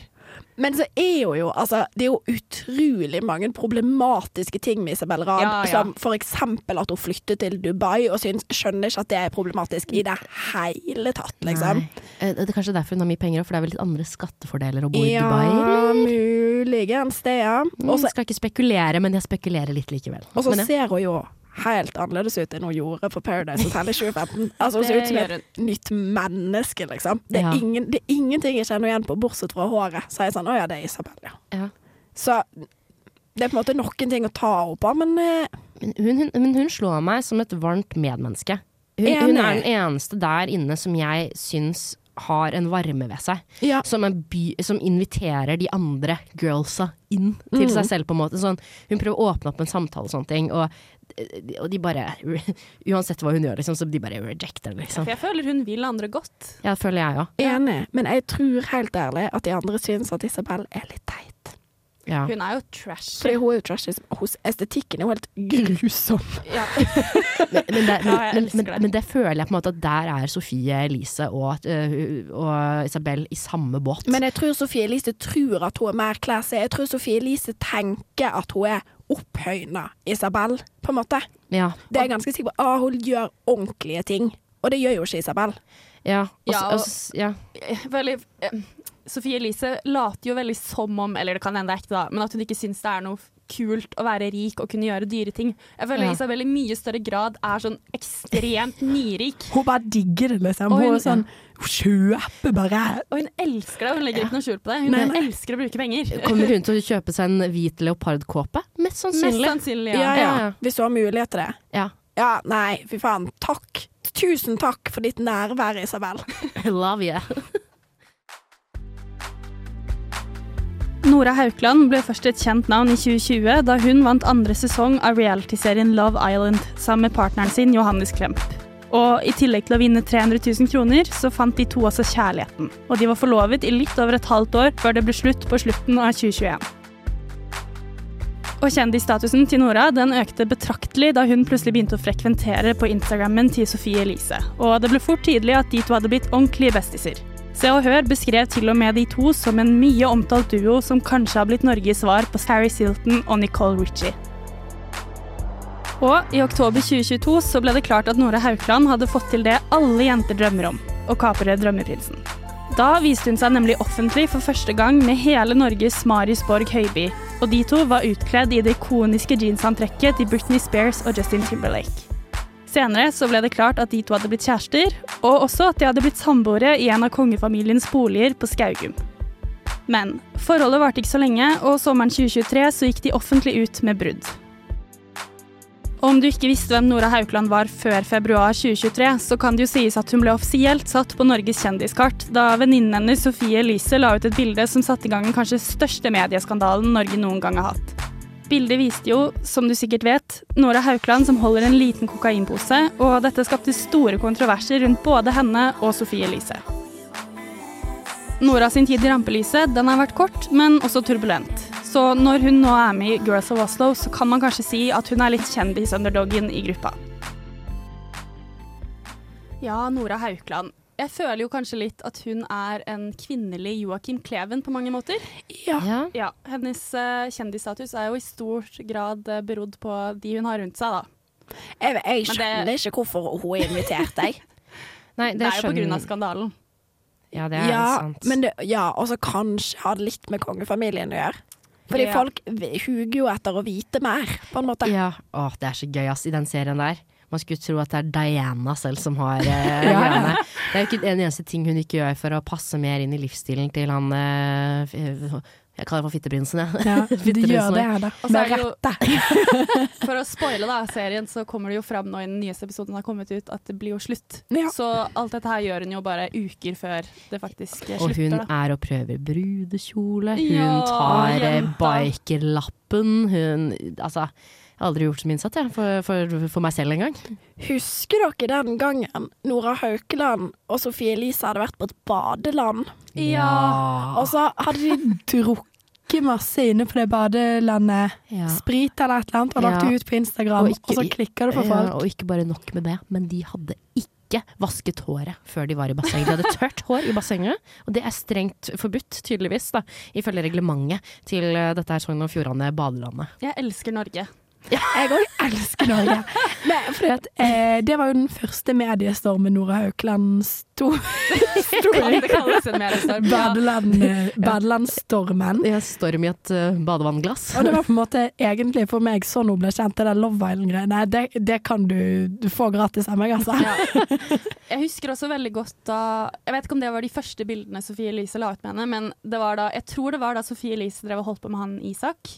Men så er jo jo altså, Det er jo utrolig mange problematiske ting med Isabel Rad. Ja, ja. Som for eksempel at hun flytter til Dubai og syns, skjønner ikke at det er problematisk i det hele tatt, liksom. Nei. Eh, Det er kanskje derfor hun har mye penger, for det er vel litt andre skattefordeler å bo i Ja, Dubai? Ja, muligens det, ja. Mm, Og skal ikke spekulere, men jeg spekulerer litt likevel. og så ser hun jo helt annerledes ut enn hun gjorde på Paradise Hotel i 2015. Altså Hun ser ut som et nytt menneske, liksom. Det er, Ja. ingen, det er ingenting jeg kjenner igjen på, bortsett fra håret. Så er jeg sånn Å ja, det er Isabel, ja. Ja. Så det er på en måte noen ting å ta henne på, men eh, Men hun, hun, men hun slår meg som et varmt medmenneske. Hun, hun er den eneste der inne som jeg syns har en varme ved seg. ja. Som, by, som inviterer de andre girlsa inn til Mm. seg selv, på en måte. Sånn, hun prøver å åpne opp en samtale og sånne ting, og, og de bare Uansett hva hun gjør, liksom, så de bare rejecter det, liksom. Jeg føler hun vil andre godt. Ja, det føler jeg òg. Enig, men jeg tror helt ærlig at de andre syns at Isabel er litt teit. Ja. Hun er jo trash. Fordi hun er jo trashy. Hos estetikken er jo helt grusom. Ja. Men, men, det, Ja, men, elsker men, det. føler jeg på en måte at der er Sofie Elise og, øh, og Isabel i samme båt. Men jeg tror Sofie Elise tror at hun er mer classy. Jeg tror Sofie Elise tenker at hun er opphøyna Isabel, på en måte. ja. Det er jeg ganske sikker på. Ah, hun gjør ordentlige ting. Og det gjør jo ikke Isabel. Ja, Også, Ja, og- også, ja. veldig Sofie Elise later jo veldig som om, eller det kan hende det er ekte, da, men at hun ikke syns det er noe kult å være rik og kunne gjøre dyre ting. Jeg føler Ja. Isabel i mye større grad er sånn ekstremt nyrik. Hun bare digger det, liksom. Og Hun hun- er sånn kjøper bare Og hun elsker det, hun legger ikke noe skjul på det. Hun Nei, nei. elsker å bruke penger. Kommer hun til å kjøpe seg en hvit leopardkåpe? Mest Mest sannsynlig. sannsynlig, Ja, ja. ja. Ja, ja. Hvis du har mulighet til det. Ja. Ja, nei, fy faen. Takk. Tusen takk for ditt nærvær, Isabel. Love you. Nora Haukeland ble først et kjent navn i 2020 da hun vant andre sesong av realityserien Love Island sammen med partneren sin Johannes Klemp. Og i tillegg til å vinne 300 000 kroner, så fant de to også kjærligheten. Og de var forlovet i litt over et halvt år før det ble slutt på slutten av 2021. Og kjendisstatusen til Nora den økte betraktelig da hun plutselig begynte å frekventere på Instagrammen til Sofie Elise. Og det ble fort tydelig at de to hadde blitt ordentlige bestiser. Se og Hør beskrev til og med de to som en mye omtalt duo som kanskje har blitt Norges svar på Paris Hilton og Nicole Ritchie. Og i oktober 2022 så ble det klart at Nora Haukeland hadde fått til det alle jenter drømmer om, å kapre drømmeprinsen. Da viste hun seg nemlig offentlig for første gang med hele Norges Marius Borg Høiby, og de to var utkledd i det ikoniske jeansantrekket til Britney Spears og Justin Timberlake. Senere så ble det klart at de to hadde blitt kjærester, og også at de hadde blitt samboere i en av kongefamiliens boliger på Skaugum. Men forholdet varte ikke så lenge, og sommeren 2023 så gikk de offentlig ut med brudd. Om du ikke visste hvem Nora Haukeland var før februar 2023, så kan det jo sies at hun ble offisielt satt på Norges kjendiskart da venninnen hennes Sofie Elise la ut et bilde som satte i gang den kanskje største medieskandalen Norge noen gang har hatt. Bildet viste jo, som du sikkert vet, Nora Haukeland som holder en liten kokainpose, og dette skapte store kontroverser rundt både henne og Sofie Elise. Nora sin tid i rampelyset den har vært kort, men også turbulent. Så når hun nå er med i Girls of Oslo, så kan man kanskje si at hun er litt kjendis-underdogen i gruppa. Ja, Nora Haukeland. Jeg føler jo kanskje litt at hun er en kvinnelig Joakim Kleven på mange måter. Ja. Ja. Ja, Hennes uh, kjendisstatus er jo i stor grad uh, berodd på de hun har rundt seg, da. Jeg, jeg skjønner det- ikke hvorfor hun har invitert deg. Nei, Det, er jo på grunn av skandalen. Ja, det er ja, sant. men det, ja, og så kanskje har det litt med kongefamilien å gjøre. Fordi Ja. folk huger jo etter å vite mer, på en måte. Ja, Åh, det er så gøy ass, i den serien der. Man skulle tro at det er Diana selv som har eh, Ja, ja. greiene. Det er jo ikke en eneste ting hun ikke gjør for å passe mer inn i livsstilen til han eh, Jeg kaller det for Fitteprinsen, jeg. Ja, du gjør det, da. Med rette. For å spoile da, serien, så kommer det jo fram nå i den nyeste episoden har kommet ut at det blir jo slutt. Ja. Så alt dette her gjør hun jo bare uker før det faktisk slutter. Og hun da. er og prøver brudekjole. Hun Ja, tar eh, bikerlappen. Hun Altså, jeg har aldri gjort som innsatt, jeg, for, for, for meg selv engang. Husker dere den gangen Nora Haukeland og Sofie Elise hadde vært på et badeland? Ja. Og så hadde de Drukket masse inne på det badelandet. Ja. Sprit eller et eller annet, og lagt Ja. det ut på Instagram. Og Og, så klikker det for Ja, folk. og ikke bare nok med det, men de hadde ikke vasket håret før de var i bassenget. De hadde tørt hår i bassenget, og det er strengt forbudt, tydeligvis, da, ifølge reglementet til eh, dette her Sogn og Fjordane badelandet. Jeg elsker Norge. Jeg òg elsker Norge. Nei, fordi at, eh, det var jo den første mediestormen Nora Haukeland sto. Det kalles en mediestorm. Ja. Badeland, eh, badelandstormen. Jeg storm i et uh, badevannglass. Og det var på en måte egentlig for meg sånn hun ble kjent, det der Love Island-greiene. Det, det kan du, du få gratis av meg, altså. Ja. Jeg husker også veldig godt da Jeg vet ikke om det var de første bildene Sofie Elise la ut med henne, men det var da, jeg tror det var da Sofie Elise drev og holdt på med han Isak.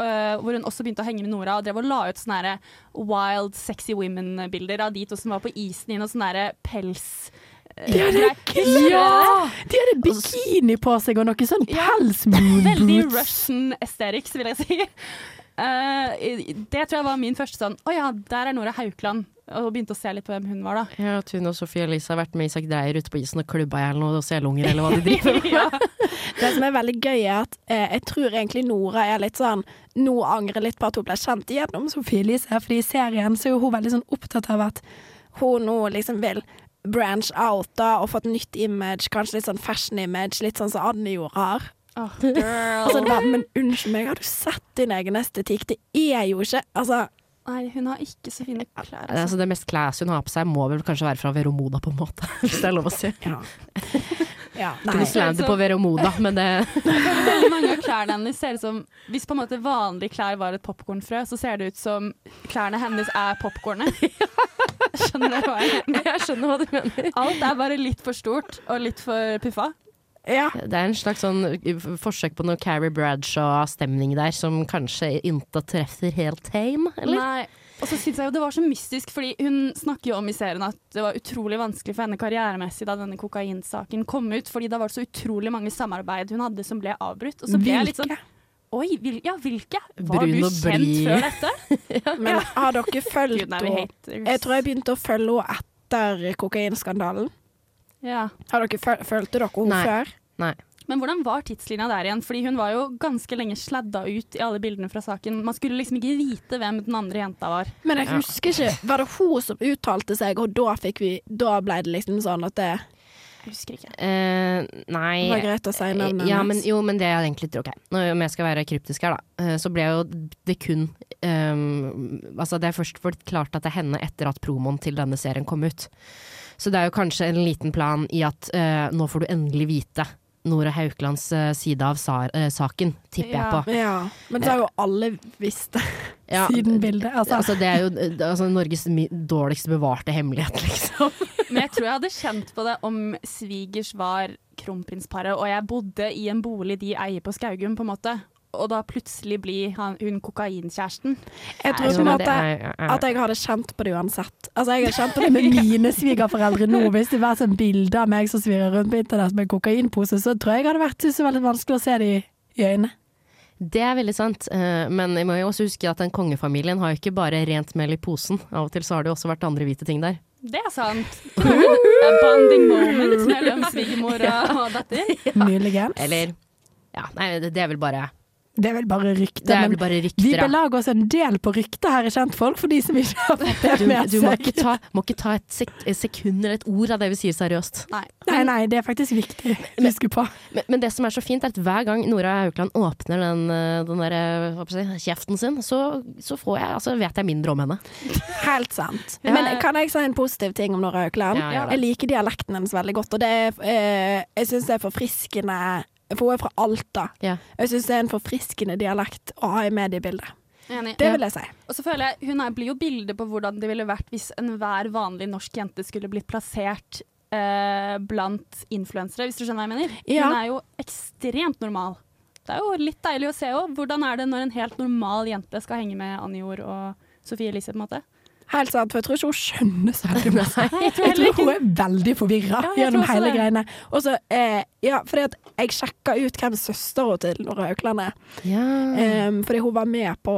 Øh, hvor hun også begynte å henge med Nora og drev og la ut sånne wild, sexy women-bilder av de to som var på isen i noe sånn pels... øh, De hadde, ja! De hadde bikini på seg og noe sånn Ja. pelsmoon Veldig. Russian aesthetics, vil jeg si. Eh, det tror jeg var min første sånn Å ja, der er Nora Haukeland. Og begynte å se litt på hvem hun var, da. Ja, at hun og Sofie Elise har vært med Isak Dreyer ute på isen og klubba i hjel noen selunger, eller hva de driver med. ja. Det som er veldig gøy, er at eh, jeg tror egentlig Nora er litt sånn Nå angrer litt på at hun ble kjent gjennom Sofie Elise, fordi i serien så er jo hun veldig sånn opptatt av at hun nå liksom vil branch out da, og få et nytt image, kanskje litt sånn fashion image, litt sånn som Anne gjorde her. Åh, girl. Altså, det men unnskyld meg, har du sett din egen estetikk? Det er jo ikke Altså, Nei, hun har ikke så fine klær. Altså, Altså. det mest classy hun har på seg, må vel kanskje være fra Veromoda, på en måte. Hvis det er lov å si. ja. ja Ikke nei. noe slander på Veromoda, men det Veldig mange av klærne hennes ser ut som Hvis på en måte vanlige klær var et popkornfrø, så ser det ut som klærne hennes er popkornet. Skjønner du hva jeg mener? Jeg skjønner hva du mener. Alt er bare litt for stort og litt for puffa. Ja. Det er en slags sånn forsøk på noe Carrie Bradshaw-stemning der, som kanskje ikke treffer helt tame, eller? Nei. Og så synes jeg jo det var så mystisk, fordi hun snakker jo om i serien at det var utrolig vanskelig for henne karrieremessig da denne kokainsaken kom ut, fordi da var det så utrolig mange samarbeid hun hadde som ble avbrutt. Og så ble jeg litt sånn Oi, vil, ja, hvilke? Var Brun du kjent blid. før dette? Men har dere fulgt henne? Jeg tror jeg begynte å følge henne etter kokainskandalen? Ja. Har dere føl følte dere henne før? Nei. Men hvordan var tidslinja der igjen? Fordi hun var jo ganske lenge sladda ut i alle bildene fra saken. Man skulle liksom ikke vite hvem den andre jenta var. Men jeg husker ikke. Var det hun som uttalte seg, og da fikk vi Da ble det liksom sånn at det Jeg husker ikke. Uh, nei var greit å si navnet ja, men, Jo, men det er egentlig Ok, Nå, om jeg skal være kryptisk her, da. eh, Så ble jo det kun um, Altså, det er først forklart at det er henne etter at promoen til denne serien kom ut. Så det er jo kanskje en liten plan i at uh, nå får du endelig vite Nora Haukelands eh, side av eh, saken, tipper Ja. jeg på. Ja. Men så har jo alle visst det. Ja, Siden bildet. Altså, altså, det er jo altså, Norges dårligst bevarte hemmelighet, liksom. Men jeg tror jeg hadde kjent på det om svigers var kronprinsparet, og jeg bodde i en bolig de eier på Skaugum, på en måte. Og da plutselig blir han, hun kokainkjæresten. Jeg tror det er- er- at jeg hadde kjent på det uansett. Altså, jeg hadde kjent på det med mine svigerforeldre nå, hvis det var sånn bilde av meg som svirrer rundt på internett med kokainpose, så tror jeg det hadde vært synes veldig vanskelig å se det i, i øynene. Det er veldig sant, eh, men jeg må jo også huske at den kongefamilien har jo ikke bare rent mel i posen. Av og til så har det jo også vært andre hvite ting der. Det er sant. A bonding moment mellom svigermor og datter. Muligens. Eller Ja, nei, det, det er vel bare Det er vel bare rykter. Det er men vel bare rykter, ja. belager oss en del på rykter her i Kjentfolk, for de som ikke har fått det med med du må seg. ikke ta, må ikke ta et, sek sekund eller et ord av det vi sier seriøst. Nei. Nei, nei, det er faktisk viktig å huske på. Men, men det som er så fint, er at hver gang Nora Haukeland åpner den, eh, den der, eh, jeg kjeften sin, så, så får jeg, altså, vet jeg mindre om henne. Helt sant. Ja. Men kan jeg si en positiv ting om Nora Haukeland? Ja, jeg liker dialekten hennes veldig godt, og det er, eh, jeg syns det er forfriskende For hun er fra Alta. Ja. Jeg syns det er en forfriskende dialekt å ha i mediebildet. Enig. Det vil jeg si. Og så føler jeg, Hun er, blir jo bildet på hvordan det ville vært hvis enhver vanlig norsk jente skulle blitt plassert eh, blant influensere, hvis du skjønner hva jeg mener. Ja. Hun er jo ekstremt normal. Det er jo litt deilig å se òg. Hvordan er det når en helt normal jente skal henge med Anjor og Sofie Elise, på en måte? Helt sant, for jeg tror ikke hun skjønner så veldig mye. Jeg tror hun er veldig forvirra Ja, gjennom hele det. greiene. Og så, eh, ja, fordi at jeg sjekka ut hvem søstera til Nora Haukeland er. Ja. Um, fordi hun var med på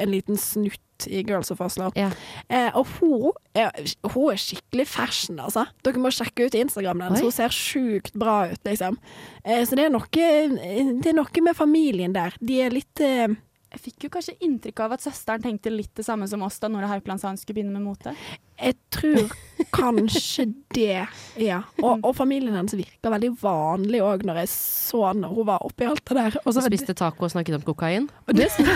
en liten snutt i Girls of Oslo. Ja. Eh, og hun er, hun er skikkelig fashion, altså. Dere må sjekke ut Instagramen hennes. Hun ser sjukt bra ut, liksom. Eh, så det er, noe, det er noe med familien der. De er litt eh, Jeg fikk jo kanskje inntrykk av at søsteren tenkte litt det samme som oss da Nora Haukeland sa hun skulle begynne med mote. Jeg tror kanskje det, ja. Og, og familien hennes virker veldig vanlig òg, når jeg så når hun var oppi alt det der. Og så, Spiste taco og snakket om kokain. Og det som,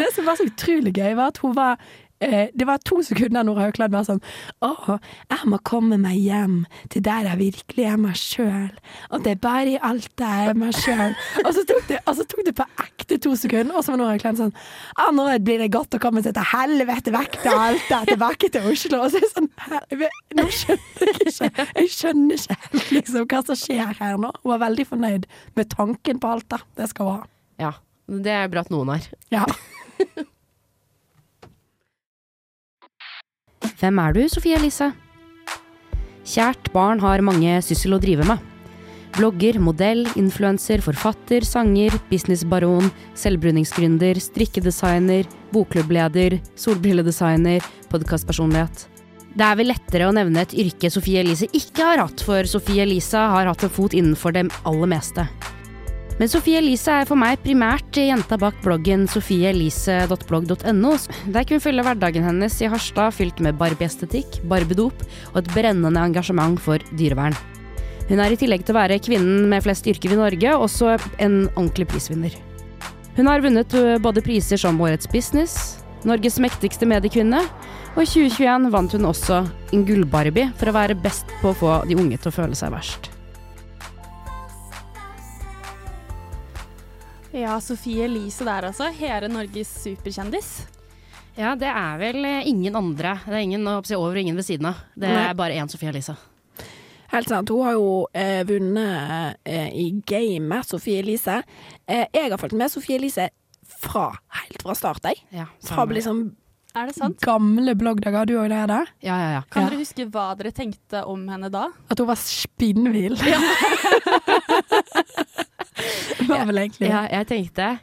det som var så utrolig gøy, var at hun var det var to sekunder når Haukeland var sånn Å, jeg må komme meg hjem til der jeg virkelig er meg sjøl. Og det er bare i Alta jeg er meg sjøl. Og så tok det, og så tok det på ekte to sekunder, og så var Nora Haukeland sånn Å, nå blir det godt å komme seg til helvete vekk til Alta, tilbake til Oslo. Og så er det sånn «Hæ? Nå skjønner jeg ikke. Jeg skjønner ikke helt liksom hva som skjer her nå. Hun var veldig fornøyd med tanken på Alta. Det skal hun ha. Ja. Det er bra at noen har. Ja. Hvem er du, Sofie Elise? Kjært barn har mange syssel å drive med. Blogger, modell, influenser, forfatter, sanger, businessbaron, selvbruningsgründer, strikkedesigner, bokklubbleder, solbrilledesigner, podkastpersonlighet. Det er vel lettere å nevne et yrke Sofie Elise ikke har hatt, for Sofie Elise har hatt en fot innenfor det aller meste. Men Sofie Elise er for meg primært jenta bak bloggen sofieelise.blogg.no, der kunne fylle hverdagen hennes i Harstad fylt med barbieestetikk, barbedop og et brennende engasjement for dyrevern. Hun er i tillegg til å være kvinnen med flest yrker i Norge, også en ordentlig prisvinner. Hun har vunnet både priser som Årets business, Norges mektigste mediekvinne, og i 2021 vant hun også en gullbarbie for å være best på å få de unge til å føle seg verst. Ja, Sofie Elise der altså. Hele Norges superkjendis. Ja, det er vel eh, ingen andre. Det er ingen over og ingen ved siden av. Det Nei. er bare én Sofie Elise. Helt sant. Hun har jo eh, vunnet eh, i gamet, Sofie Elise. Eh, jeg har fulgt med Sofie Elise fra helt fra start, jeg. Ja, Fra liksom Er det sant? Gamle bloggdager, du òg det, da? ja, ja, ja. Kan Ja. dere huske hva dere tenkte om henne da? At hun var spinnvill. det var vel egentlig ja. Jeg tenkte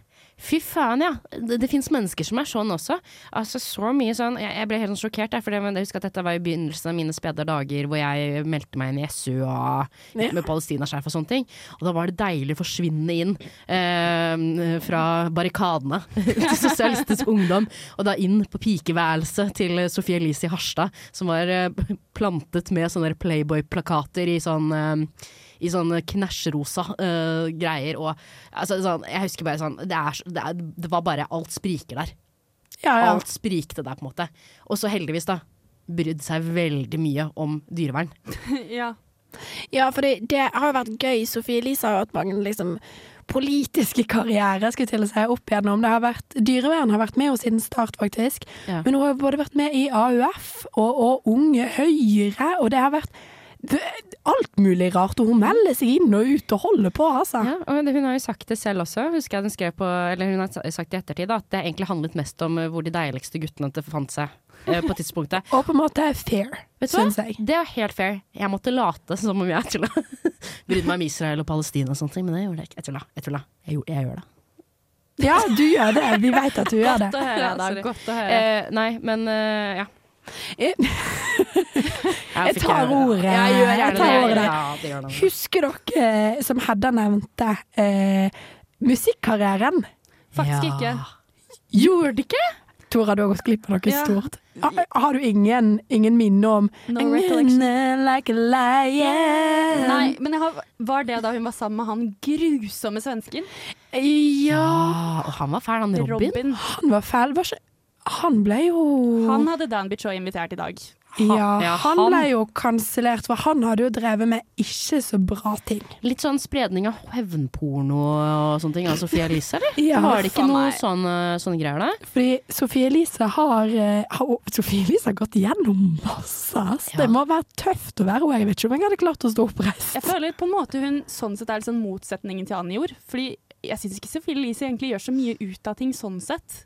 Fy faen, ja. Det, det fins mennesker som er sånn også. Altså så mye sånn Jeg, jeg ble helt sånn sjokkert, for det, men jeg husker at dette var i begynnelsen av mine spede dager hvor jeg meldte meg inn i SU og Ja. med palestinaskjerf og sånne ting. Og da var det deilig å forsvinne inn eh, fra barrikadene til Sosialistisk Ungdom, og da inn på pikeværelset til Sofie Elise i Harstad, som var eh, plantet med sånne Playboy-plakater i sånn eh, i sånne knæsjrosa uh, greier. Og altså, sånn, jeg husker bare sånn det, er, det, er, det var bare Alt spriker der. Ja, ja. Alt sprikte der, på en måte. Og så heldigvis, da, brydd seg veldig mye om dyrevern. ja. Ja, for det, det har jo vært gøy. Sofie Elise har hatt mange liksom politiske karriere skulle til å si, opp igjennom. Det har vært, dyrevern har vært med henne siden start, faktisk. Ja. Men hun har både vært med i AUF og, og Unge Høyre, og det har vært alt mulig rart. Og hun melder seg inn og ut og holder på, altså. Ja, og hun har jo sagt det selv også, husker jeg hun skrev på Eller hun har sagt i ettertid, da, at det egentlig handlet mest om eh, hvor de deiligste guttene det fant seg eh, på tidspunktet. Og på en måte fair, Vet syns jeg. Det er helt fair. Jeg måtte late som om jeg tulla. Brydde meg om Israel og Palestina og sånne ting, men det gjorde jeg ikke. Jeg tulla. Jeg, tulla. jeg, jeg, jeg gjør det. Ja, du gjør det. Vi vet at du gjør det. Godt å høre. Godt å høre. Eh, nei, men eh, ja. Jeg, Jeg, tar ordet. Jeg gjør Jeg tar ordet. Husker dere, eh, som Hedda nevnte, eh, musikkarrieren? Faktisk ikke. Gjorde det ikke? Tora, du har gått glipp av noe stort. Har, har du ingen, ingen minne om No. Like a lion. Nei, men jeg har, var det da hun var sammen med han grusomme svensken? Ja, Ja, og han var fæl, han Robin. Robin. han var fæl. Var ikke Han ble jo Han hadde Dan Bichoy invitert i dag. ja, ja, han han- ble jo kansellert, for han hadde jo drevet med ikke så bra ting. Litt sånn spredning av hevnporno og sånne ting av Sofie Elise, eller? Ja, var det ikke noe sånne, sånne greier der? Fordi Sofie Elise har, eh, har Sophie Elise har gått gjennom masse. ass. Ja. Det må være tøft å være henne. Jeg vet ikke om jeg hadde klart å stå oppreist. Jeg føler på en måte hun sånn sett er litt sånn motsetningen til Annie gjorde. Fordi jeg syns ikke Sophie Elise egentlig gjør så mye ut av ting sånn sett.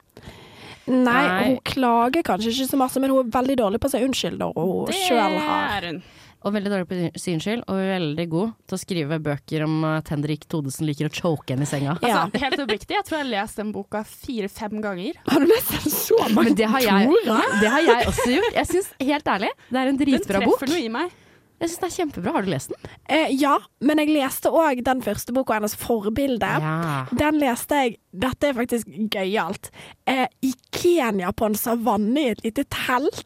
Nei, Nei. hun klager kanskje ikke så masse, men hun er veldig dårlig på å si unnskyld når hun sjøl har hun. Og veldig dårlig på å si unnskyld, og veldig god til å skrive bøker om at Henrik Thodesen liker å choke henne i senga. Ja. Altså, helt oppriktig, jeg tror jeg har lest den boka fire-fem ganger. Har du lest den så mange ganger? det har jeg, det har jeg også gjort. Jeg syns, helt ærlig, det er en Den dritbra bok. treffer noe i meg. Jeg syns den er kjempebra. Har du lest den? eh, Ja, men jeg leste òg den første boka hennes, 'Forbilde'. Ja. Den leste jeg Dette er faktisk gøyalt. Eh, I Kenya, på en savanne i et lite telt.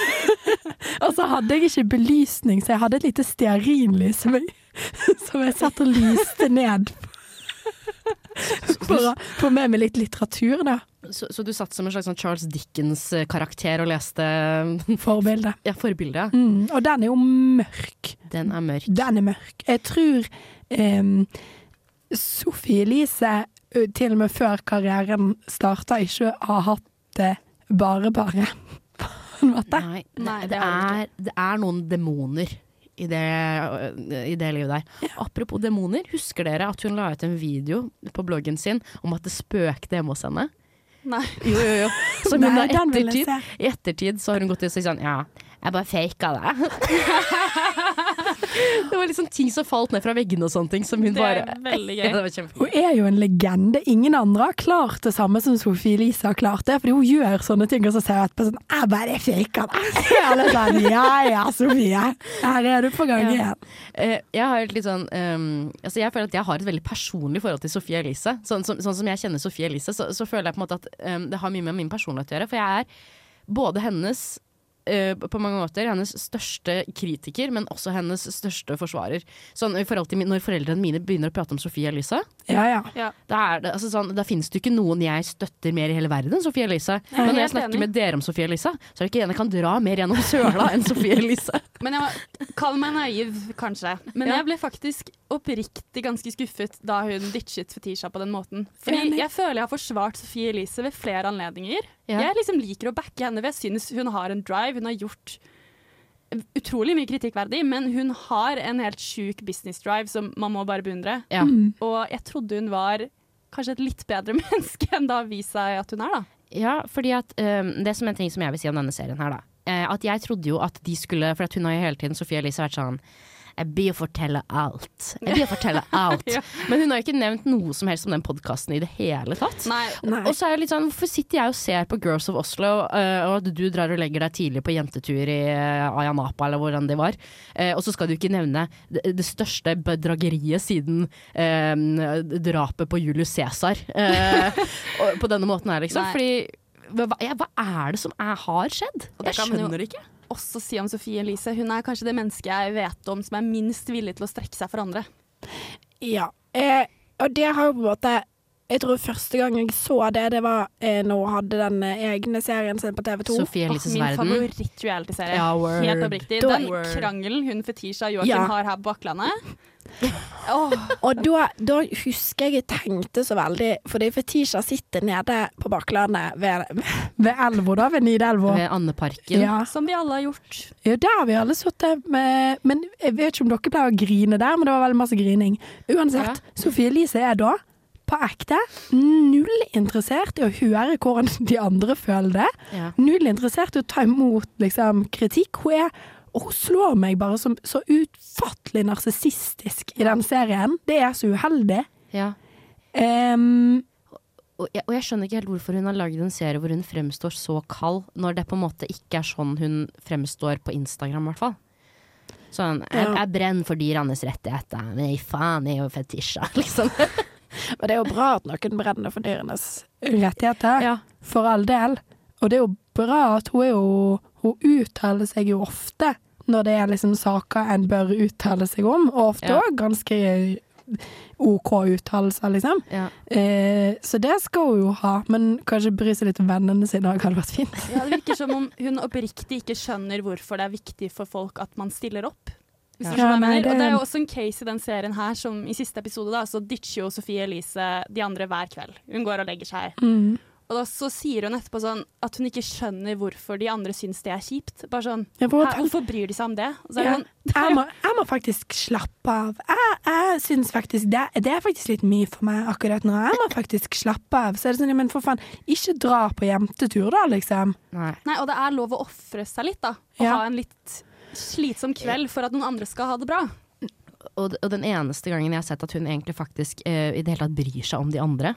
Og så hadde jeg ikke belysning, så jeg hadde et lite stearinlys som jeg, som jeg satt og lyste ned. For å få med meg litt litteratur, da. Så, så du satt som en slags sånn Charles Dickens-karakter og leste Forbildet. ja, forbildet? Mm, og den er jo mørk. Den er mørk. Den er mørk. Jeg tror um, Sophie Elise, til og med før karrieren starta, ikke har hatt det. På en måte. Nei, det, Nei, det, er, det er noen demoner i det, i det livet der. Apropos demoner, husker dere at hun la ut en video på bloggen sin om at det spøkte hjemme hos henne? Nei. Jo, jo, jo. Så hun Nei, da ettertid, i ettertid så har hun gått ut og sagt sånn Ja, jeg bare faka det. det var liksom ting som falt ned fra veggene og sånne ting som hun Det bare er veldig Ja, gøy. det. Hun er jo en legende. Ingen andre har klart det samme som Sofie Elise har klart det. Fordi hun gjør sånne ting, og så ser hun etterpå sånn Jeg bare faker det. Sånn Ja ja, Sofie. Her er du på gang Ja. igjen. Eh, jeg har litt sånn um, altså Jeg føler at jeg har et veldig personlig forhold til Sofie Elise. Sånn, som- sånn som jeg kjenner Sofie Elise, så, så føler jeg på en måte at um, det har mye med min personlighet å gjøre. For jeg er både hennes eh, på mange måter hennes største kritiker, men også hennes største forsvarer. Sånn i forhold til min, Når foreldrene mine begynner å prate om Sofie Elise, Ja ja. da, er det, altså sånn, da finnes det jo ikke noen jeg støtter mer i hele verden enn Sofie Elise. Men når jeg snakker enig. med dere om Sofie Elise, så er det ikke en jeg kan dra mer gjennom søla enn Sofie Elise. Men jeg var, Kall meg naiv, kanskje. Men Ja. jeg ble faktisk oppriktig ganske skuffet da hun ditchet Fetisha på den måten. Fordi jeg føler jeg har forsvart Sofie Elise ved flere anledninger. Ja. Jeg liksom liker å backe henne, for jeg syns hun har en drive. Hun har gjort utrolig mye kritikkverdig, men hun har en helt sjuk business drive som man må bare beundre. Ja. Og jeg trodde hun var kanskje et litt bedre menneske enn det har vist seg at hun er, da. Ja, fordi at um, Det som er en ting som jeg vil si om denne serien her, da. eh, at jeg trodde jo at de skulle For at hun har jo hele tiden Sofie Elise vært sånn Jeg blir å fortelle alt. Jeg blir å fortelle alt. Ja. Men hun har jo ikke nevnt noe som helst om den podkasten i det hele tatt. Nei, Nei. Og så er jeg litt sånn, Hvorfor sitter jeg og ser på Girls of Oslo, uh, og at du drar og legger deg tidlig på jentetur i uh, Ayanapa, eller hvordan det var, uh, og så skal du ikke nevne det, det største bedrageriet siden eh, drapet på Julius Cæsar eh, på denne måten her, liksom. Nei. Fordi hva, hva- ja, hva er det som er, har skjedd? Og det Jeg skjønner det ikke. Også si om Sofie Elise. Hun er kanskje det mennesket jeg vet om som er minst villig til å strekke seg for andre. Ja. Eh, og det har jo på en måte Jeg tror første gang jeg så det, det var eh, når hun hadde den eh, egne serien sin på TV2. Sofie Elises min verden. favoritt-reality-serie. Ja. Helt oppriktig. Da- Den Word. krangelen hun Fetisha og Joakim Ja. har her på Bakklandet. oh. Og da, da husker jeg jeg tenkte så veldig Fordi Fetisha sitter nede på Bakklandet ved, ved elva, da, ved Nidelva. Ved Andeparken. Ja. som vi alle har gjort. ja, der har vi alle sittet med Men jeg vet ikke om dere pleier å grine der, men det var veldig masse grining. Uansett, Sofie Elise er da på ekte null interessert i å høre hvordan de andre føler det. Ja. Null interessert i å ta imot liksom, kritikk. Hun er og hun slår meg bare som så utfattelig narsissistisk i den serien. Det er så uheldig. Ja. Um, Og jeg, og jeg skjønner ikke helt hvorfor hun har lagd en serie hvor hun fremstår så kald, når det på en måte ikke er sånn hun fremstår på Instagram, i hvert fall. Sånn jeg, jeg brenner for dyrenes rettigheter, men faen, jeg er jo fetisja, liksom. Og det er jo bra at noen brenner for dyrenes rettigheter, Ja. for all del. Og det er jo bra at hun er jo Hun uttaler seg jo ofte når det er liksom saker en bør uttale seg om, og ofte Ja. ganske OK uttalelser, liksom. Ja. Eh, så det skal hun jo ha, men kanskje bry seg litt om vennene sine òg hadde vært fint. Ja, det virker som om hun oppriktig ikke skjønner hvorfor det er viktig for folk at man stiller opp. Hvis du Ja, skjønner hva jeg nei, mener. det- Og det er jo også en case i den serien her som i siste episode da, så ditcher jo Sofie Elise de andre hver kveld. Hun går og legger seg. Mm. Og da så sier hun etterpå sånn at hun ikke skjønner hvorfor de andre syns det er kjipt. Bare sånn, hun hvorfor bryr de seg om det? Og så er det Ja. sånn, Jeg må, jeg må faktisk slappe av. Jeg, jeg syns faktisk det, det er faktisk litt mye for meg akkurat nå. Jeg må faktisk slappe av. Så er det sånn, men for faen, ikke dra på jentetur da, liksom. Nei. Nei, og det er lov å ofre seg litt, da. Og Ja. ha en litt slitsom kveld for at noen andre skal ha det bra. Og, og den eneste gangen jeg har sett at hun egentlig faktisk uh, i det hele tatt bryr seg om de andre,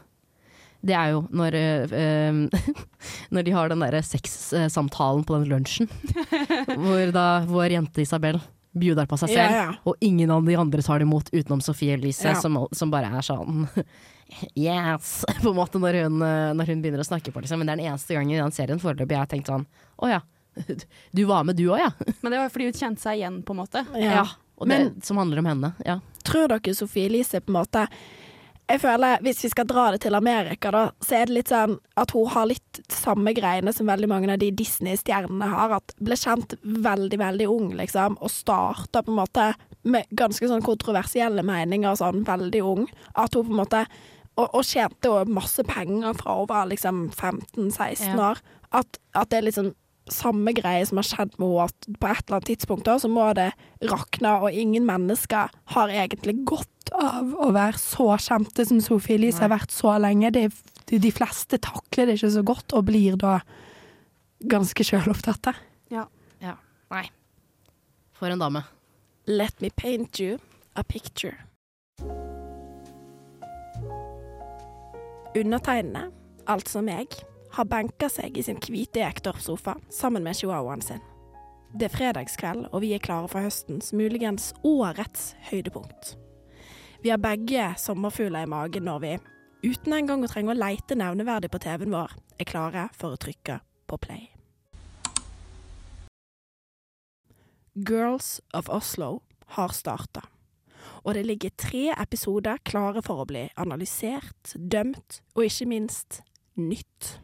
det er jo når, eh, når de har den derre sexsamtalen på den lunsjen. hvor da vår jente Isabel bjuder på seg selv, Ja, ja. og ingen av de andre tar det imot utenom Sofie Elise, Ja. som, som bare er sånn Yes! På en måte når hun, når hun begynner å snakke på, det. Men det er den eneste gangen i den serien foreløpig jeg har tenkt sånn Å ja. Du var med du òg, ja. Men det var fordi hun kjente seg igjen, på en måte. Ja. Og det, Men- som handler om henne. Ja. Tror dere Sofie Elise på en måte Jeg føler, Hvis vi skal dra det til Amerika, da, så er det litt sånn at hun har litt samme greiene som veldig mange av de Disney-stjernene har. At ble kjent veldig, veldig ung, liksom, og starta på en måte med ganske sånn kontroversielle meninger sånn veldig ung. At hun på en måte Og, og tjente jo masse penger fra hun var liksom 15-16 Ja. år. At, at det er liksom samme greie som har skjedd med henne, at på et eller annet tidspunkt da, så må det rakne, og ingen mennesker har egentlig godt av å være så kjente som Sophie Elise har vært så lenge. Det, de, de fleste takler det ikke så godt, og blir da ganske sjølopptatte. Nei. For en dame. Let me paint you a picture. Undertegnede, altså meg, har benka seg i sin hvite Ektorp-sofa sammen med chihuahuaen sin. Det er fredagskveld, og vi er klare for høstens, muligens årets, høydepunkt. Vi har begge sommerfugler i magen når vi, uten engang å trenge å leite nevneverdig på TV-en vår, er klare for å trykke på play. Girls of Oslo har starta. Og det ligger tre episoder klare for å bli analysert, dømt og ikke minst nytt.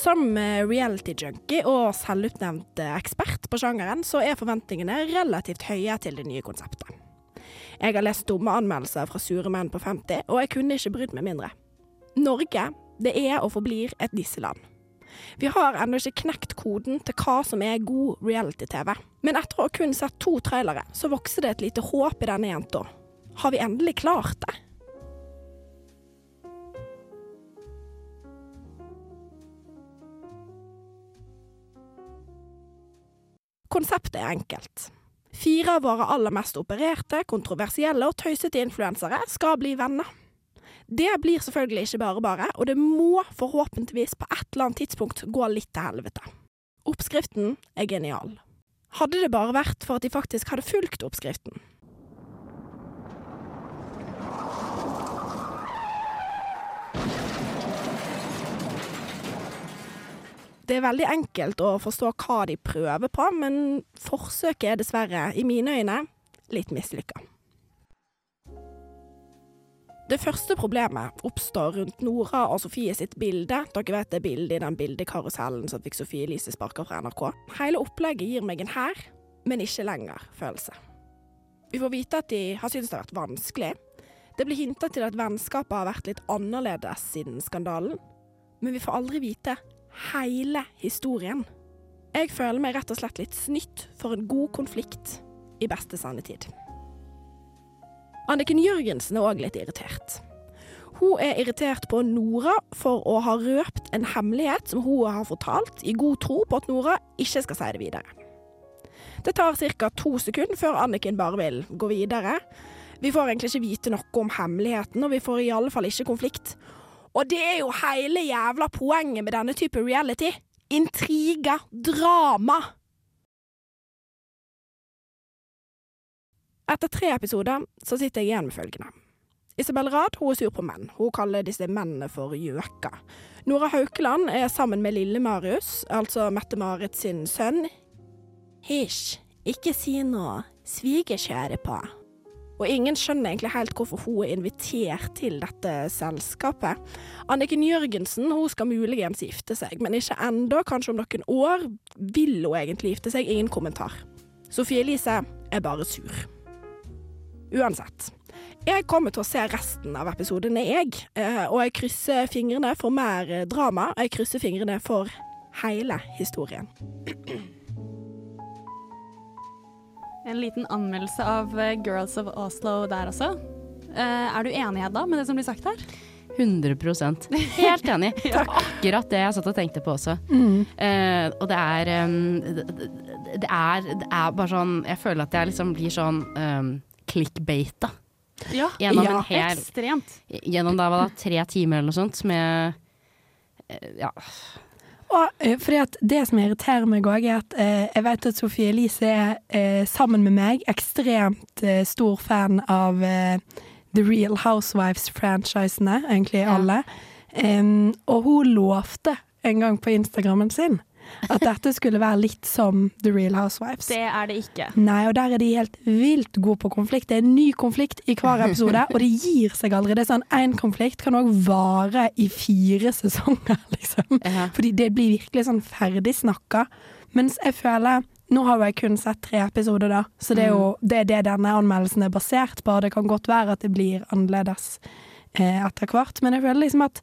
Som eh, reality-junkie og selvutnevnt eh, ekspert på sjangeren, så er forventningene relativt høye til det nye konseptet. Jeg har lest dumme anmeldelser fra sure menn på 50, og jeg kunne ikke brydd meg mindre. Norge, det er og forblir et nisseland. Vi har ennå ikke knekt koden til hva som er god reality-TV. Men etter å ha kun sett to trailere, så vokser det et lite håp i denne jenta. Har vi endelig klart det? Konseptet er enkelt. Fire av våre aller mest opererte, kontroversielle og tøysete influensere skal bli venner. Det blir selvfølgelig ikke bare bare, og det må forhåpentligvis på et eller annet tidspunkt gå litt til helvete. Oppskriften er genial. Hadde det bare vært for at de faktisk hadde fulgt oppskriften. Det er veldig enkelt å forstå hva de prøver på, men forsøket er dessverre, i mine øyne, litt mislykka. Det første problemet oppstår rundt Nora og Sofie sitt bilde. Dere vet det bildet i den bildekarusellen som fikk Sofie Elise sparka fra NRK. Hele opplegget gir meg en her, men ikke lenger-følelse. Vi får vite at de har syntes det har vært vanskelig. Det blir hinta til at vennskapet har vært litt annerledes siden skandalen. Men vi får aldri vite hele historien. Jeg føler meg rett og slett litt snytt for en god konflikt i beste sannetid. Anniken Jørgensen er òg litt irritert. Hun er irritert på Nora for å ha røpt en hemmelighet som hun har fortalt, i god tro på at Nora ikke skal si det videre. Det tar ca. to sekunder før Anniken bare vil gå videre. Vi får egentlig ikke vite noe om hemmeligheten, og vi får i alle fall ikke konflikt. Og det er jo hele jævla poenget med denne type reality. Intriger, drama. Etter tre episoder så sitter jeg igjen med følgende. Isabel Rad hun er sur på menn. Hun kaller disse mennene for gjøker. Nora Haukeland er sammen med Lille-Marius, altså Mette-Marit sin sønn. Hysj, ikke si noe. Sviger kjører på. Og ingen skjønner egentlig helt hvorfor hun er invitert til dette selskapet. Anniken Jørgensen hun skal muligens gifte seg, men ikke ennå. Kanskje om noen år vil hun egentlig gifte seg. Ingen kommentar. Sofie Elise er bare sur. Uansett. Jeg kommer til å se resten av episodene, jeg. Eh, Og jeg krysser fingrene for mer drama. drama. Jeg krysser fingrene for hele historien. En liten anmeldelse av eh, Girls of Oslo der også. Eh, er du enig, Hedda, med det som blir sagt her? 100% Helt enig. Akkurat det jeg satt og tenkte på også. Mm. Uh, og det er, um, det, det, er, det er bare sånn Jeg føler at jeg liksom blir sånn um, clickbata. Ja, Gjennom Ja. en hel ekstremt. Gjennom da, hva da, tre timer eller noe sånt med uh, Ja. Og eh, fordi at Det som irriterer meg òg, er at eh, jeg vet at Sofie Elise er eh, sammen med meg ekstremt eh, stor fan av eh, The Real Housewives-franchisene, egentlig Ja. alle. Em, og hun lovte en gang på Instagrammen sin at dette skulle være litt som The Real Housewives. Det er det ikke. Nei, og der er de helt vilt gode på konflikt. Det er en ny konflikt i hver episode, og det gir seg aldri. Det er sånn, Én konflikt kan òg vare i fire sesonger, liksom. Ja. Fordi det blir virkelig sånn ferdig snakka. Mens jeg føler Nå har jeg kun sett tre episoder, da, så det er jo det, er det denne anmeldelsen er basert på. Det kan godt være at det blir annerledes eh, etter hvert, men jeg føler liksom at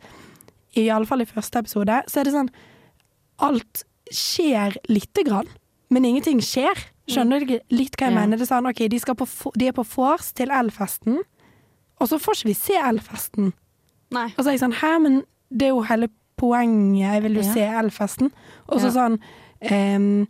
i alle fall i første episode, så er det sånn Alt skjer lite grann, men ingenting skjer. Skjønner du litt hva jeg Ja. mener? Det er sånn, ok, de, skal på, de er på vors til Elfesten, og så får ikke vi se Elfesten. Nei. Og så er jeg sånn, hæ, men det er jo hele poenget, jeg vil jo Ja. se Elfesten. Og så Ja. sånn, um,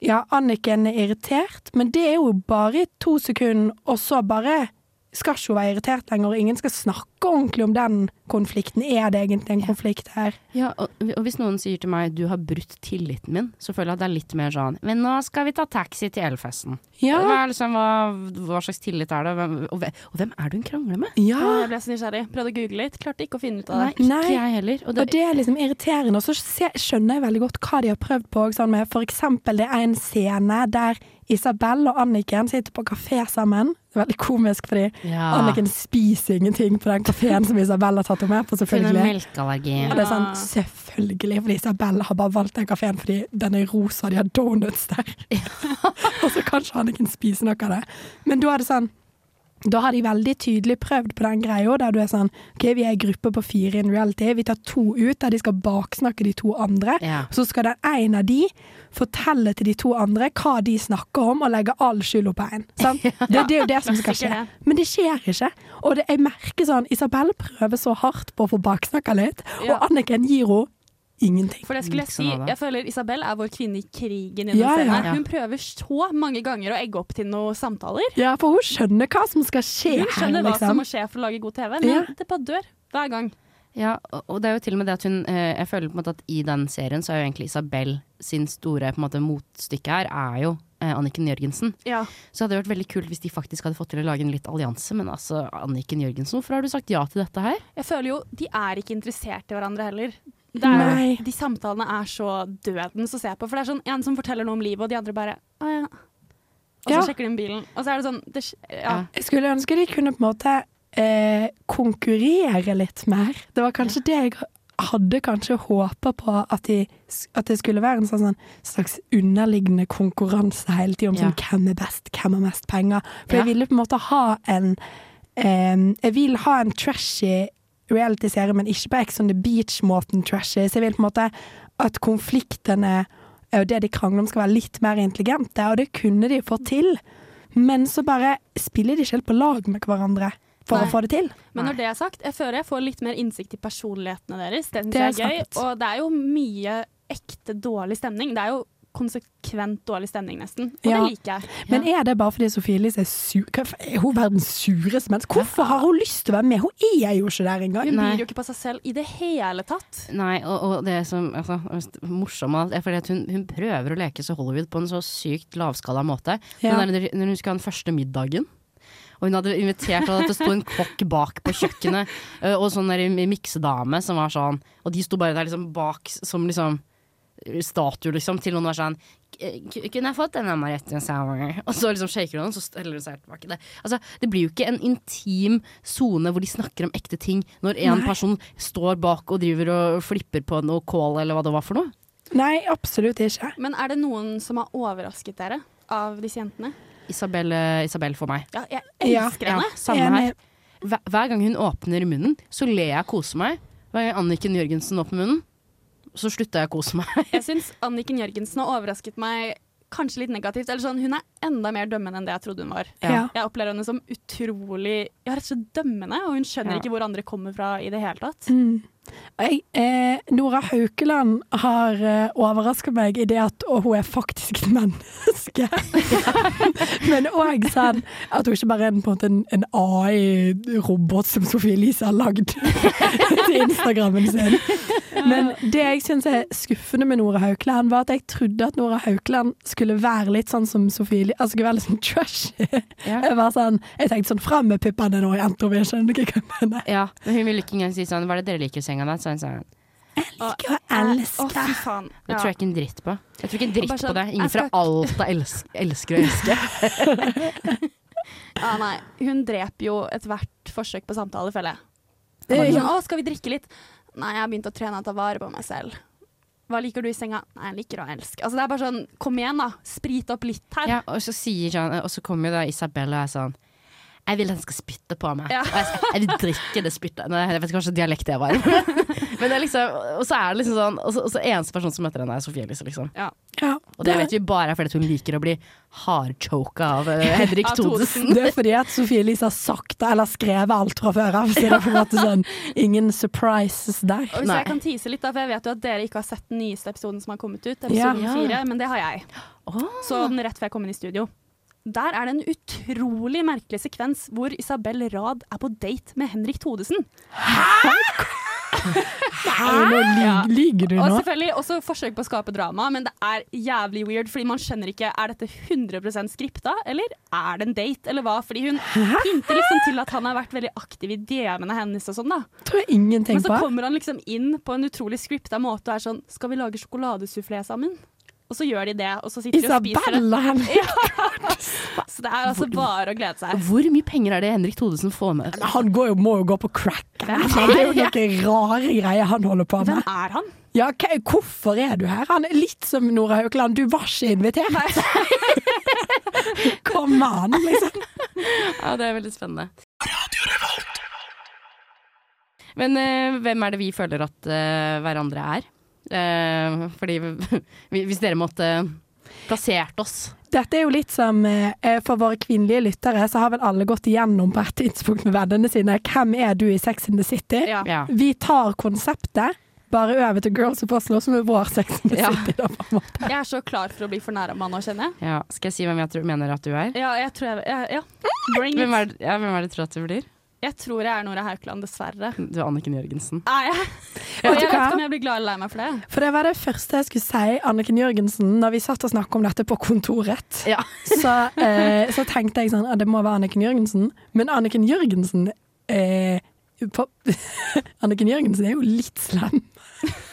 ja, Anniken er irritert, men det er jo bare i to sekunder, og så bare skal ikke hun være irritert lenger, og ingen skal snakke ordentlig om den konflikten. Er det egentlig en konflikt her? Ja, og, og hvis noen sier til meg du har brutt tilliten min, så føler jeg at det er litt mer sånn Men nå skal vi ta taxi til Elfesten. Ja, Hva, liksom, hva, hva slags tillit er det? Hvem, og, hvem, og hvem er det hun krangler med? ja. Jeg ble så nysgjerrig. Prøvde å google litt. Klarte ikke å finne ut av Nei, ikke jeg heller. Og Og det, det er liksom irriterende, og så skjønner jeg veldig godt hva de har prøvd på. Sånn med, for eksempel, det er en scene der Isabel og Anniken sitter på kafé sammen. Det er veldig komisk, fordi ja. Anniken spiser ingenting på den kafeen som Isabel har tatt henne med på, Hun har selvfølgelig. melkeallergi. Ja. det er sånn, selvfølgelig, fordi Isabel har bare valgt den kafeen fordi den er rosa, de har donuts der. og så kanskje han ikke spiser spise noe av det. Men da er det sånn da har de veldig tydelig prøvd på den greia der du er sånn OK, vi er en gruppe på fire in reality. Vi tar to ut der de skal baksnakke de to andre. Ja. Så skal den ene av de fortelle til de to andre hva de snakker om, og legge all skylda på én. Ja. Det, det er jo det som skal skje. Men det skjer ikke. Og det, jeg merker sånn Isabel prøver så hardt på å få baksnakka litt, Ja. og Anniken gir henne ingenting. For det skulle jeg si. av det. Jeg føler Isabel er vår kvinne i krigen i den Ja, ja. Hun prøver så mange ganger å egge opp til noen samtaler. Ja, for hun skjønner hva som skal skje Hun skjønner her, hva som liksom. må skje for å lage god TV, men Ja. det bare dør hver gang. Ja, og det er jo til og med det at hun eh, Jeg føler på en måte at i den serien så er jo egentlig Isabel sin store på en måte motstykke her er jo eh, Anniken Jørgensen. Ja. Så hadde det vært veldig kult hvis de faktisk hadde fått til å lage en litt allianse. Men altså, Anniken Jørgensen, hvorfor har du sagt ja til dette her? Jeg føler jo de er ikke interessert i hverandre heller. Er de samtalene er så dødens å se på. For det er sånn en som forteller noe om livet, og de andre bare Å ja. Og så Ja. sjekker de bilen. Og så er det sånn det, ja. Ja. Jeg skulle ønske de kunne på en måte eh, konkurrere litt mer. Det var kanskje det jeg hadde kanskje håpa på, at, de, at det skulle være en sånn, sånn slags underliggende konkurranse hele tiden om Ja. sånn, hvem er best, hvem har mest penger. For Ja. jeg ville på en måte ha en eh, Jeg vil ha en trashy reality-serie, men ikke på Ex on the Beach-måten trashes. Jeg vil på en måte at konfliktene eh, og det de krangler om skal være litt mer intelligente, og det kunne de fått til. Men så bare spiller de ikke helt på lag med hverandre for Nei. å få det til. Men når det er sagt, jeg føler jeg får litt mer innsikt i personlighetene deres. Det syns er jeg er gøy. sant. Og det er jo mye ekte dårlig stemning. Det er jo konsekvent dårlig stemning, nesten. Og Ja. det liker jeg. Men er det bare fordi Sofie Elise er sur? Er hun verdens sureste menneske? Hvorfor har hun lyst til å være med? Hun er jo ikke der engang. Hun byr jo ikke på seg selv i det hele tatt. Nei, og, og det som altså, mest morsomt, er fordi at hun, hun prøver å leke så Hollywood på en så sykt lavskala måte. Ja. Der, når hun skulle ha den første middagen. Og hun hadde invitert og at det sto en kokk bak på kjøkkenet, og sånn der miksedame som var sånn Og de sto bare der liksom bak som liksom statue, liksom, til noen var sånn Kunne jeg fått en amaretto sour? Og så liksom shaker hun den, så steller hun seg tilbake. Det, altså, det blir jo ikke en intim sone hvor de snakker om ekte ting, når en Nei. person står bak og driver og flipper på noe kål, eller hva det var for noe. Nei, absolutt ikke. Men er det noen som har overrasket dere av disse jentene? Isabel, eh, Isabel for meg. Ja, jeg Ja. elsker henne. samme her. Hver, hver gang hun åpner munnen, så ler jeg og koser meg. Hver gang Anniken Jørgensen åpner munnen, så slutter jeg å kose meg. Jeg syns Anniken Jørgensen har overrasket meg kanskje litt negativt. Eller sånn, hun er enda mer dømmende enn det jeg trodde hun var. Ja. Jeg opplever henne som utrolig ja, rett og slett dømmende, og hun skjønner Ja. ikke hvor andre kommer fra i det hele tatt. Mm. Jeg, eh, Nora Haukeland har eh, overraska meg i det at å, hun er faktisk et menneske. Men òg sånn at hun ikke bare er en, på en, måte en, en AI-robot som Sofie Elise har lagd til Instagrammen sin. Men det jeg syns er skuffende med Nora Haukeland, var at jeg trodde at Nora Haukeland skulle være litt sånn som Sofie Elise. Altså skulle være litt sånn trashy. Ja. Jeg, var sånn, jeg tenkte sånn fram med puppene nå, jenter, vi skjønner ikke hva jeg mener. Ja, men hun ville ikke engang si sånn Hva er det dere liker i senga da? Så hun sa Ikke å Å, elske. fy faen. Det tror jeg ikke en dritt på. Jeg tror ikke en dritt sånn, på sånn, det. Ingen fra Alta elsker, elsker å elske. Ja, nei. Hun dreper jo ethvert forsøk på samtale, føler jeg. Det- Bare sånn, ja. Skal vi drikke litt? Nei, jeg har begynt å trene og ta vare på meg selv. Hva liker du i senga? Nei, jeg liker å elske. Altså, det er bare sånn, kom igjen da, sprit opp litt her. Ja, og så sier sånn Og så kommer jo da Isabel og er sånn jeg vil at han skal spytte på meg. Ja. Og jeg, jeg vil drikke det spyttet. Nei, jeg vet ikke hva slags dialekt det var. Men det er liksom, og så er det liksom sånn Og så, og så eneste person som møter henne, er Sofie Elise. Liksom. Ja. Og det vet vi bare er fordi hun liker å bli hardchoka av eh, Henrik Thodesen. Det er fordi at Sofie Elise har sagt det, eller skrevet alt fra før av. Så det er på en måte sånn ingen surprises der. Og hvis Nei. jeg kan tease litt, da, for jeg vet jo at dere ikke har sett den nyeste episoden som har kommet ut, Ja. episode Ja. fire, men det har jeg. Oh. Så den rett før jeg kom inn i studio. Der er det en utrolig merkelig sekvens hvor Isabel Rad er på date med Henrik Thodesen. Nei, nå lyger du Og nå. selvfølgelig også forsøk på å skape drama, men det er jævlig weird, fordi man skjønner ikke er dette 100 skripta, eller er det en date, eller hva? Fordi hun hinter liksom til at han har vært veldig aktiv i DM-ene hennes og sånn, da. tror jeg på. Men så kommer han liksom inn på en utrolig skripta måte og er sånn Skal vi lage sjokoladesufflé sammen? Og så gjør de det, og så sitter de og spiser det. Isabella Henrik. Så det er altså bare å glede seg. Hvor mye penger er det Henrik Thodesen får med? Han går jo, må jo gå på crack. Det er jo noen rare greier han holder på med. Hvem er han? Ja, hva- hvorfor er du her? Han er litt som Nora Haukeland, du var ikke invitert. Kom an, liksom. Ja, det er veldig spennende. Men uh, hvem er det vi føler at uh, hverandre er? Eh, fordi hvis dere måtte plassert oss Dette er jo litt som eh, For våre kvinnelige lyttere så har vel alle gått igjennom på et tidspunkt med vennene sine Hvem er du i Sex in the City? Ja. Ja. Vi tar konseptet, bare over til Girls of Oslo, som er vår Sex in the Ja. City. Da, på en måte. Jeg er så klar for å bli fornærma nå, kjenner jeg. Ja. Skal jeg si hvem jeg tror, mener at du er? Ja, jeg tror jeg Ja. ja. Bring Hvem er, ja, hvem er det du tror at du blir? Jeg tror jeg er Nora Haukeland, dessverre. Du er Anniken Jørgensen. Er jeg? Og jeg vet ikke om jeg blir glad eller lei meg for det. For det var det første jeg skulle si, Anniken Jørgensen, når vi satt og snakket om dette på kontoret. Ja. Så, eh, så tenkte jeg sånn, at det må være Anniken Jørgensen. Men Anniken Jørgensen eh, Anniken Jørgensen er jo litt slem.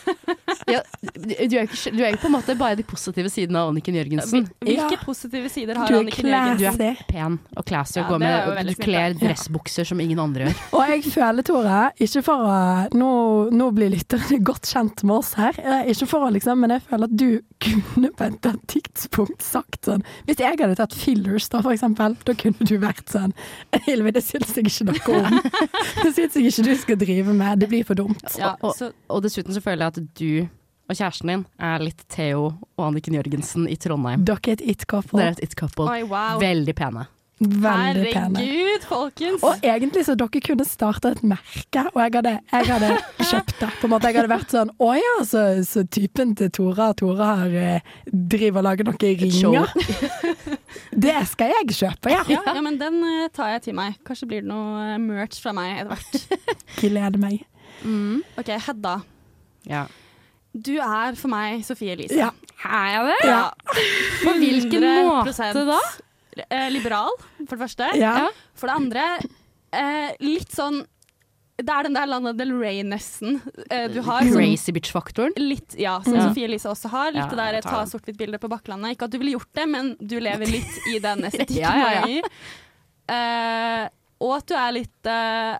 Ja, du, er ikke, du er jo på en måte bare de positive sidene av Anniken Jørgensen. Hvilke Ja. positive sider har Anniken Jørgensen? Du er pen og classy og går med Du kler dressbukser som ingen andre gjør. Og jeg føler, Tore, ikke for å Nå, nå blir lytterne godt kjent med oss her. eh, Ikke for å liksom, men jeg føler at du kunne på et tidspunkt sagt sånn Hvis jeg hadde tatt fillers, da, for eksempel, da kunne du vært sånn Hilvi, det syns jeg ikke noe om. Det syns jeg ikke du skal drive med. Det blir for dumt. Ja, og, og, og dessuten så føler jeg at du og kjæresten din er litt Theo og Anniken Jørgensen i Trondheim. Dere er et it-couple. Dere er et it-couple. wow. Veldig pene. Veldig pene. Herregud, folkens. Og egentlig så dere kunne starta et merke, og jeg hadde, jeg hadde kjøpt det. På en måte, jeg hadde vært sånn Å ja, så, så typen til Tora Tora har eh, driver og lager noen ringer. Det skal jeg kjøpe, ja. ja, ja, men den eh, tar jeg til meg. Kanskje blir det noe eh, merch fra meg etter hvert. Gleder meg. OK, Hedda. Ja. Du er for meg Sofie Elise. Ja. Er jeg det? Ja. På hvilken måte da? eh, Liberal, for det første. Ja. For det andre, eh, litt sånn Det er den der Lana Del Rey-nesten eh, du har. Crazy bitch-faktoren. Litt, ja, som Ja. Sofie Elise også har. Litt Ja, det der ta sort-hvitt-bilde på Bakklandet. Ikke at du ville gjort det, men du lever litt i den estetikken Ja, ja, ja. Eh, og at du er litt eh,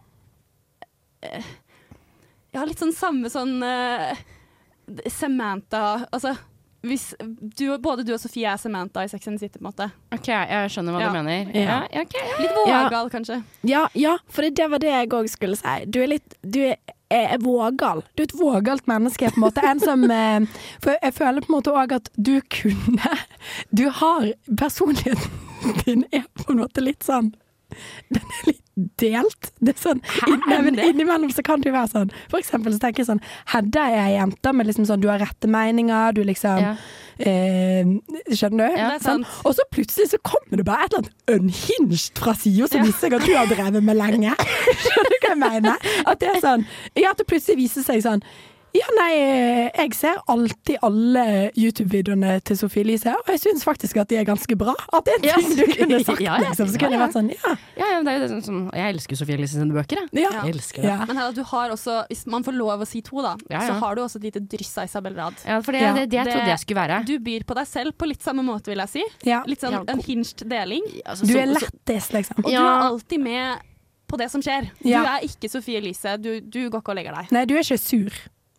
Ja, litt sånn samme sånn uh, Samantha Altså hvis du, både du og Sofie er Samantha i Sex and the City, på en måte. OK, jeg skjønner hva Ja. du mener. Ja. Ja, okay, ja. Litt vågal, kanskje. Ja, ja, for det var det jeg òg skulle si. Du er litt Du er, er vågal. Du er et vågalt menneske, på en måte. En som eh, For jeg føler på en måte òg at du kunne Du har Personligheten din er på en måte litt sånn den er litt delt. Det er sånn, inn, innimellom så kan det jo være sånn For eksempel så tenker jeg sånn Hedda er ei jente med liksom sånn Du har rette meninger, du liksom Ja. eh, Skjønner du? Ja, Sånn. Og så plutselig så kommer det bare et eller annet unhinged fra sida som viser seg at du har drevet med lenge. Skjønner du hva jeg mener? At det er sånn Ja, at det plutselig viser seg sånn ja, nei, jeg ser alltid alle YouTube-videoene til Sofie Elise, og jeg syns faktisk at de er ganske bra. At det er en ting du kunne sagt, Ja, ja. liksom. Så kunne Ja, jeg ja. vært sånn, ja. Ja, ja, det er jo det som, som Jeg elsker Sofie Elise sine bøker, jeg. Ja. Jeg elsker det. ja. Men her, du har også, hvis man får lov å si to, da, Ja, ja. så har du også et lite dryss av Isabel Rad. Ja, for det, Ja. det, det jeg Det- trodde jeg skulle være. Du byr på deg selv på litt samme måte, vil jeg si. ja. Litt sånn Ja, en hinged deling. Altså, Du er så- lættis, liksom. Og du er alltid med på det som skjer. Ja. Du er ikke Sofie Elise. Du, du går ikke og legger deg. Nei, du er ikke sur.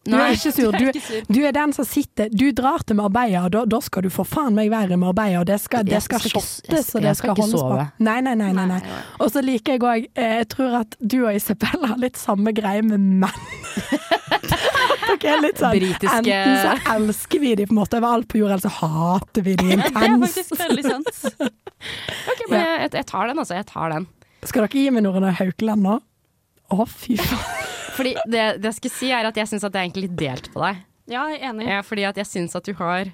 Du er ikke sur. du Du, er den som sitter Du drar til Marbella, og da, da skal du for faen meg være i Marbella, og det skal, det skal shottes, og det skal holdes på. Nei, nei, nei. nei, nei. Og så liker jeg òg Jeg tror at du og Isabel har litt samme greie med menn. Er litt sånn Britiske- Enten så elsker vi de på en måte overalt på jord, eller så hater vi de Det er intenst. faktisk veldig sant. Ok, men jeg, jeg tar den, altså. Jeg tar den. Skal dere gi meg noen av Haukeland nå? Å, fy faen. Fordi det, det jeg skal si, er at jeg syns at det er egentlig litt delt på deg. Ja, jeg er enig. Ja, fordi at jeg syns at du har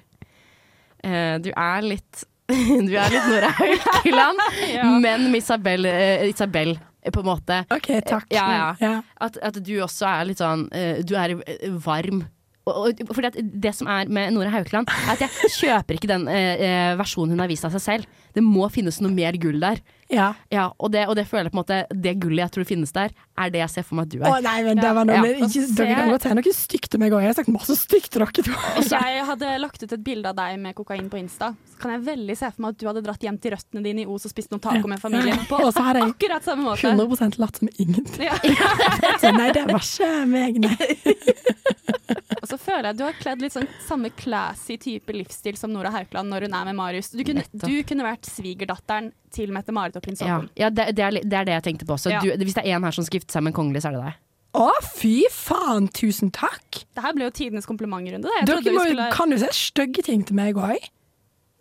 eh, Du er litt Du er litt Nora Haukeland, Ja. men med Isabel, eh, Isabel eh, på en måte. OK, takk. Ja, ja. ja. At, at du også er litt sånn eh, Du er eh, varm. Fordi at det som er med Nora Haukeland, er at jeg kjøper ikke den eh, eh, versjonen hun har vist av seg selv. Det må finnes noe mer gull der. ja. Ja, og det, og det føler jeg på en måte Det gullet jeg tror finnes der, er det jeg ser for meg at du er. Å nei, men det var noe Ja, ikke, Dere kan godt si noe stygt om meg òg. Jeg har sagt masse stygt til dere to. Jeg hadde lagt ut et bilde av deg med kokain på Insta. Så kan jeg veldig se for meg at du hadde dratt hjem til røttene dine i Os og spist noen taco med familien. På Og så har jeg akkurat samme måte. 100% latt som ingenting. Ja. Så nei, det var ikke meg, nei. Og så føler jeg at du har kledd litt sånn samme classy type livsstil som Nora Haukeland når hun er med Marius. Du kunne, du kunne vært svigerdatteren til Mette-Marit og prins Ja, ja det, det, er, det er det jeg tenkte på også. Ja. Du, hvis det er en her som skal gifte seg med en kongelig, så er det deg. Å, fy faen, tusen takk! Det her ble jo tidenes komplimentrunde. da. Jeg trodde Dere vi må, skulle... kan jo se stygge ting til meg òg.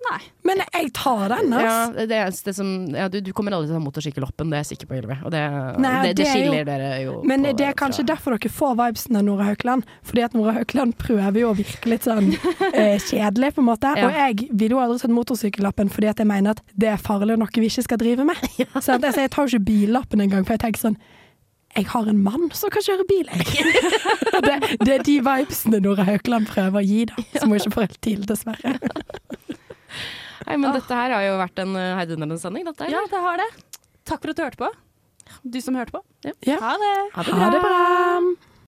Nei. Men jeg tar den, altså. Ja, det eneste som ja, du, du kommer aldri til å ta motorsykkelloppen, det er jeg sikker på, Ylvi. Og det, Nei, det, det det skiller jo- dere jo Men på det er fra- kanskje derfor dere får vibesen av Nora Haukeland. Fordi at Nora Haukeland prøver jo å virke litt sånn eh, kjedelig, på en måte. Ja. Og jeg vil jo aldri ta motorsykkellappen fordi at jeg mener at det er farlig og noe vi ikke skal drive med. Så at, altså, jeg tar jo ikke billappen engang, for jeg tenker sånn jeg har en mann som kan kjøre bil, jeg. det, det er de vibesene Nora Haukeland prøver å gi, da. Som hun ikke får helt til, dessverre. Nei, men dette her har jo vært en uh, heidundrende sending, dette her. Ja, det har det. Takk for at du hørte på. Du som hørte på. Ja. Ha det. Ha det Ha det bra!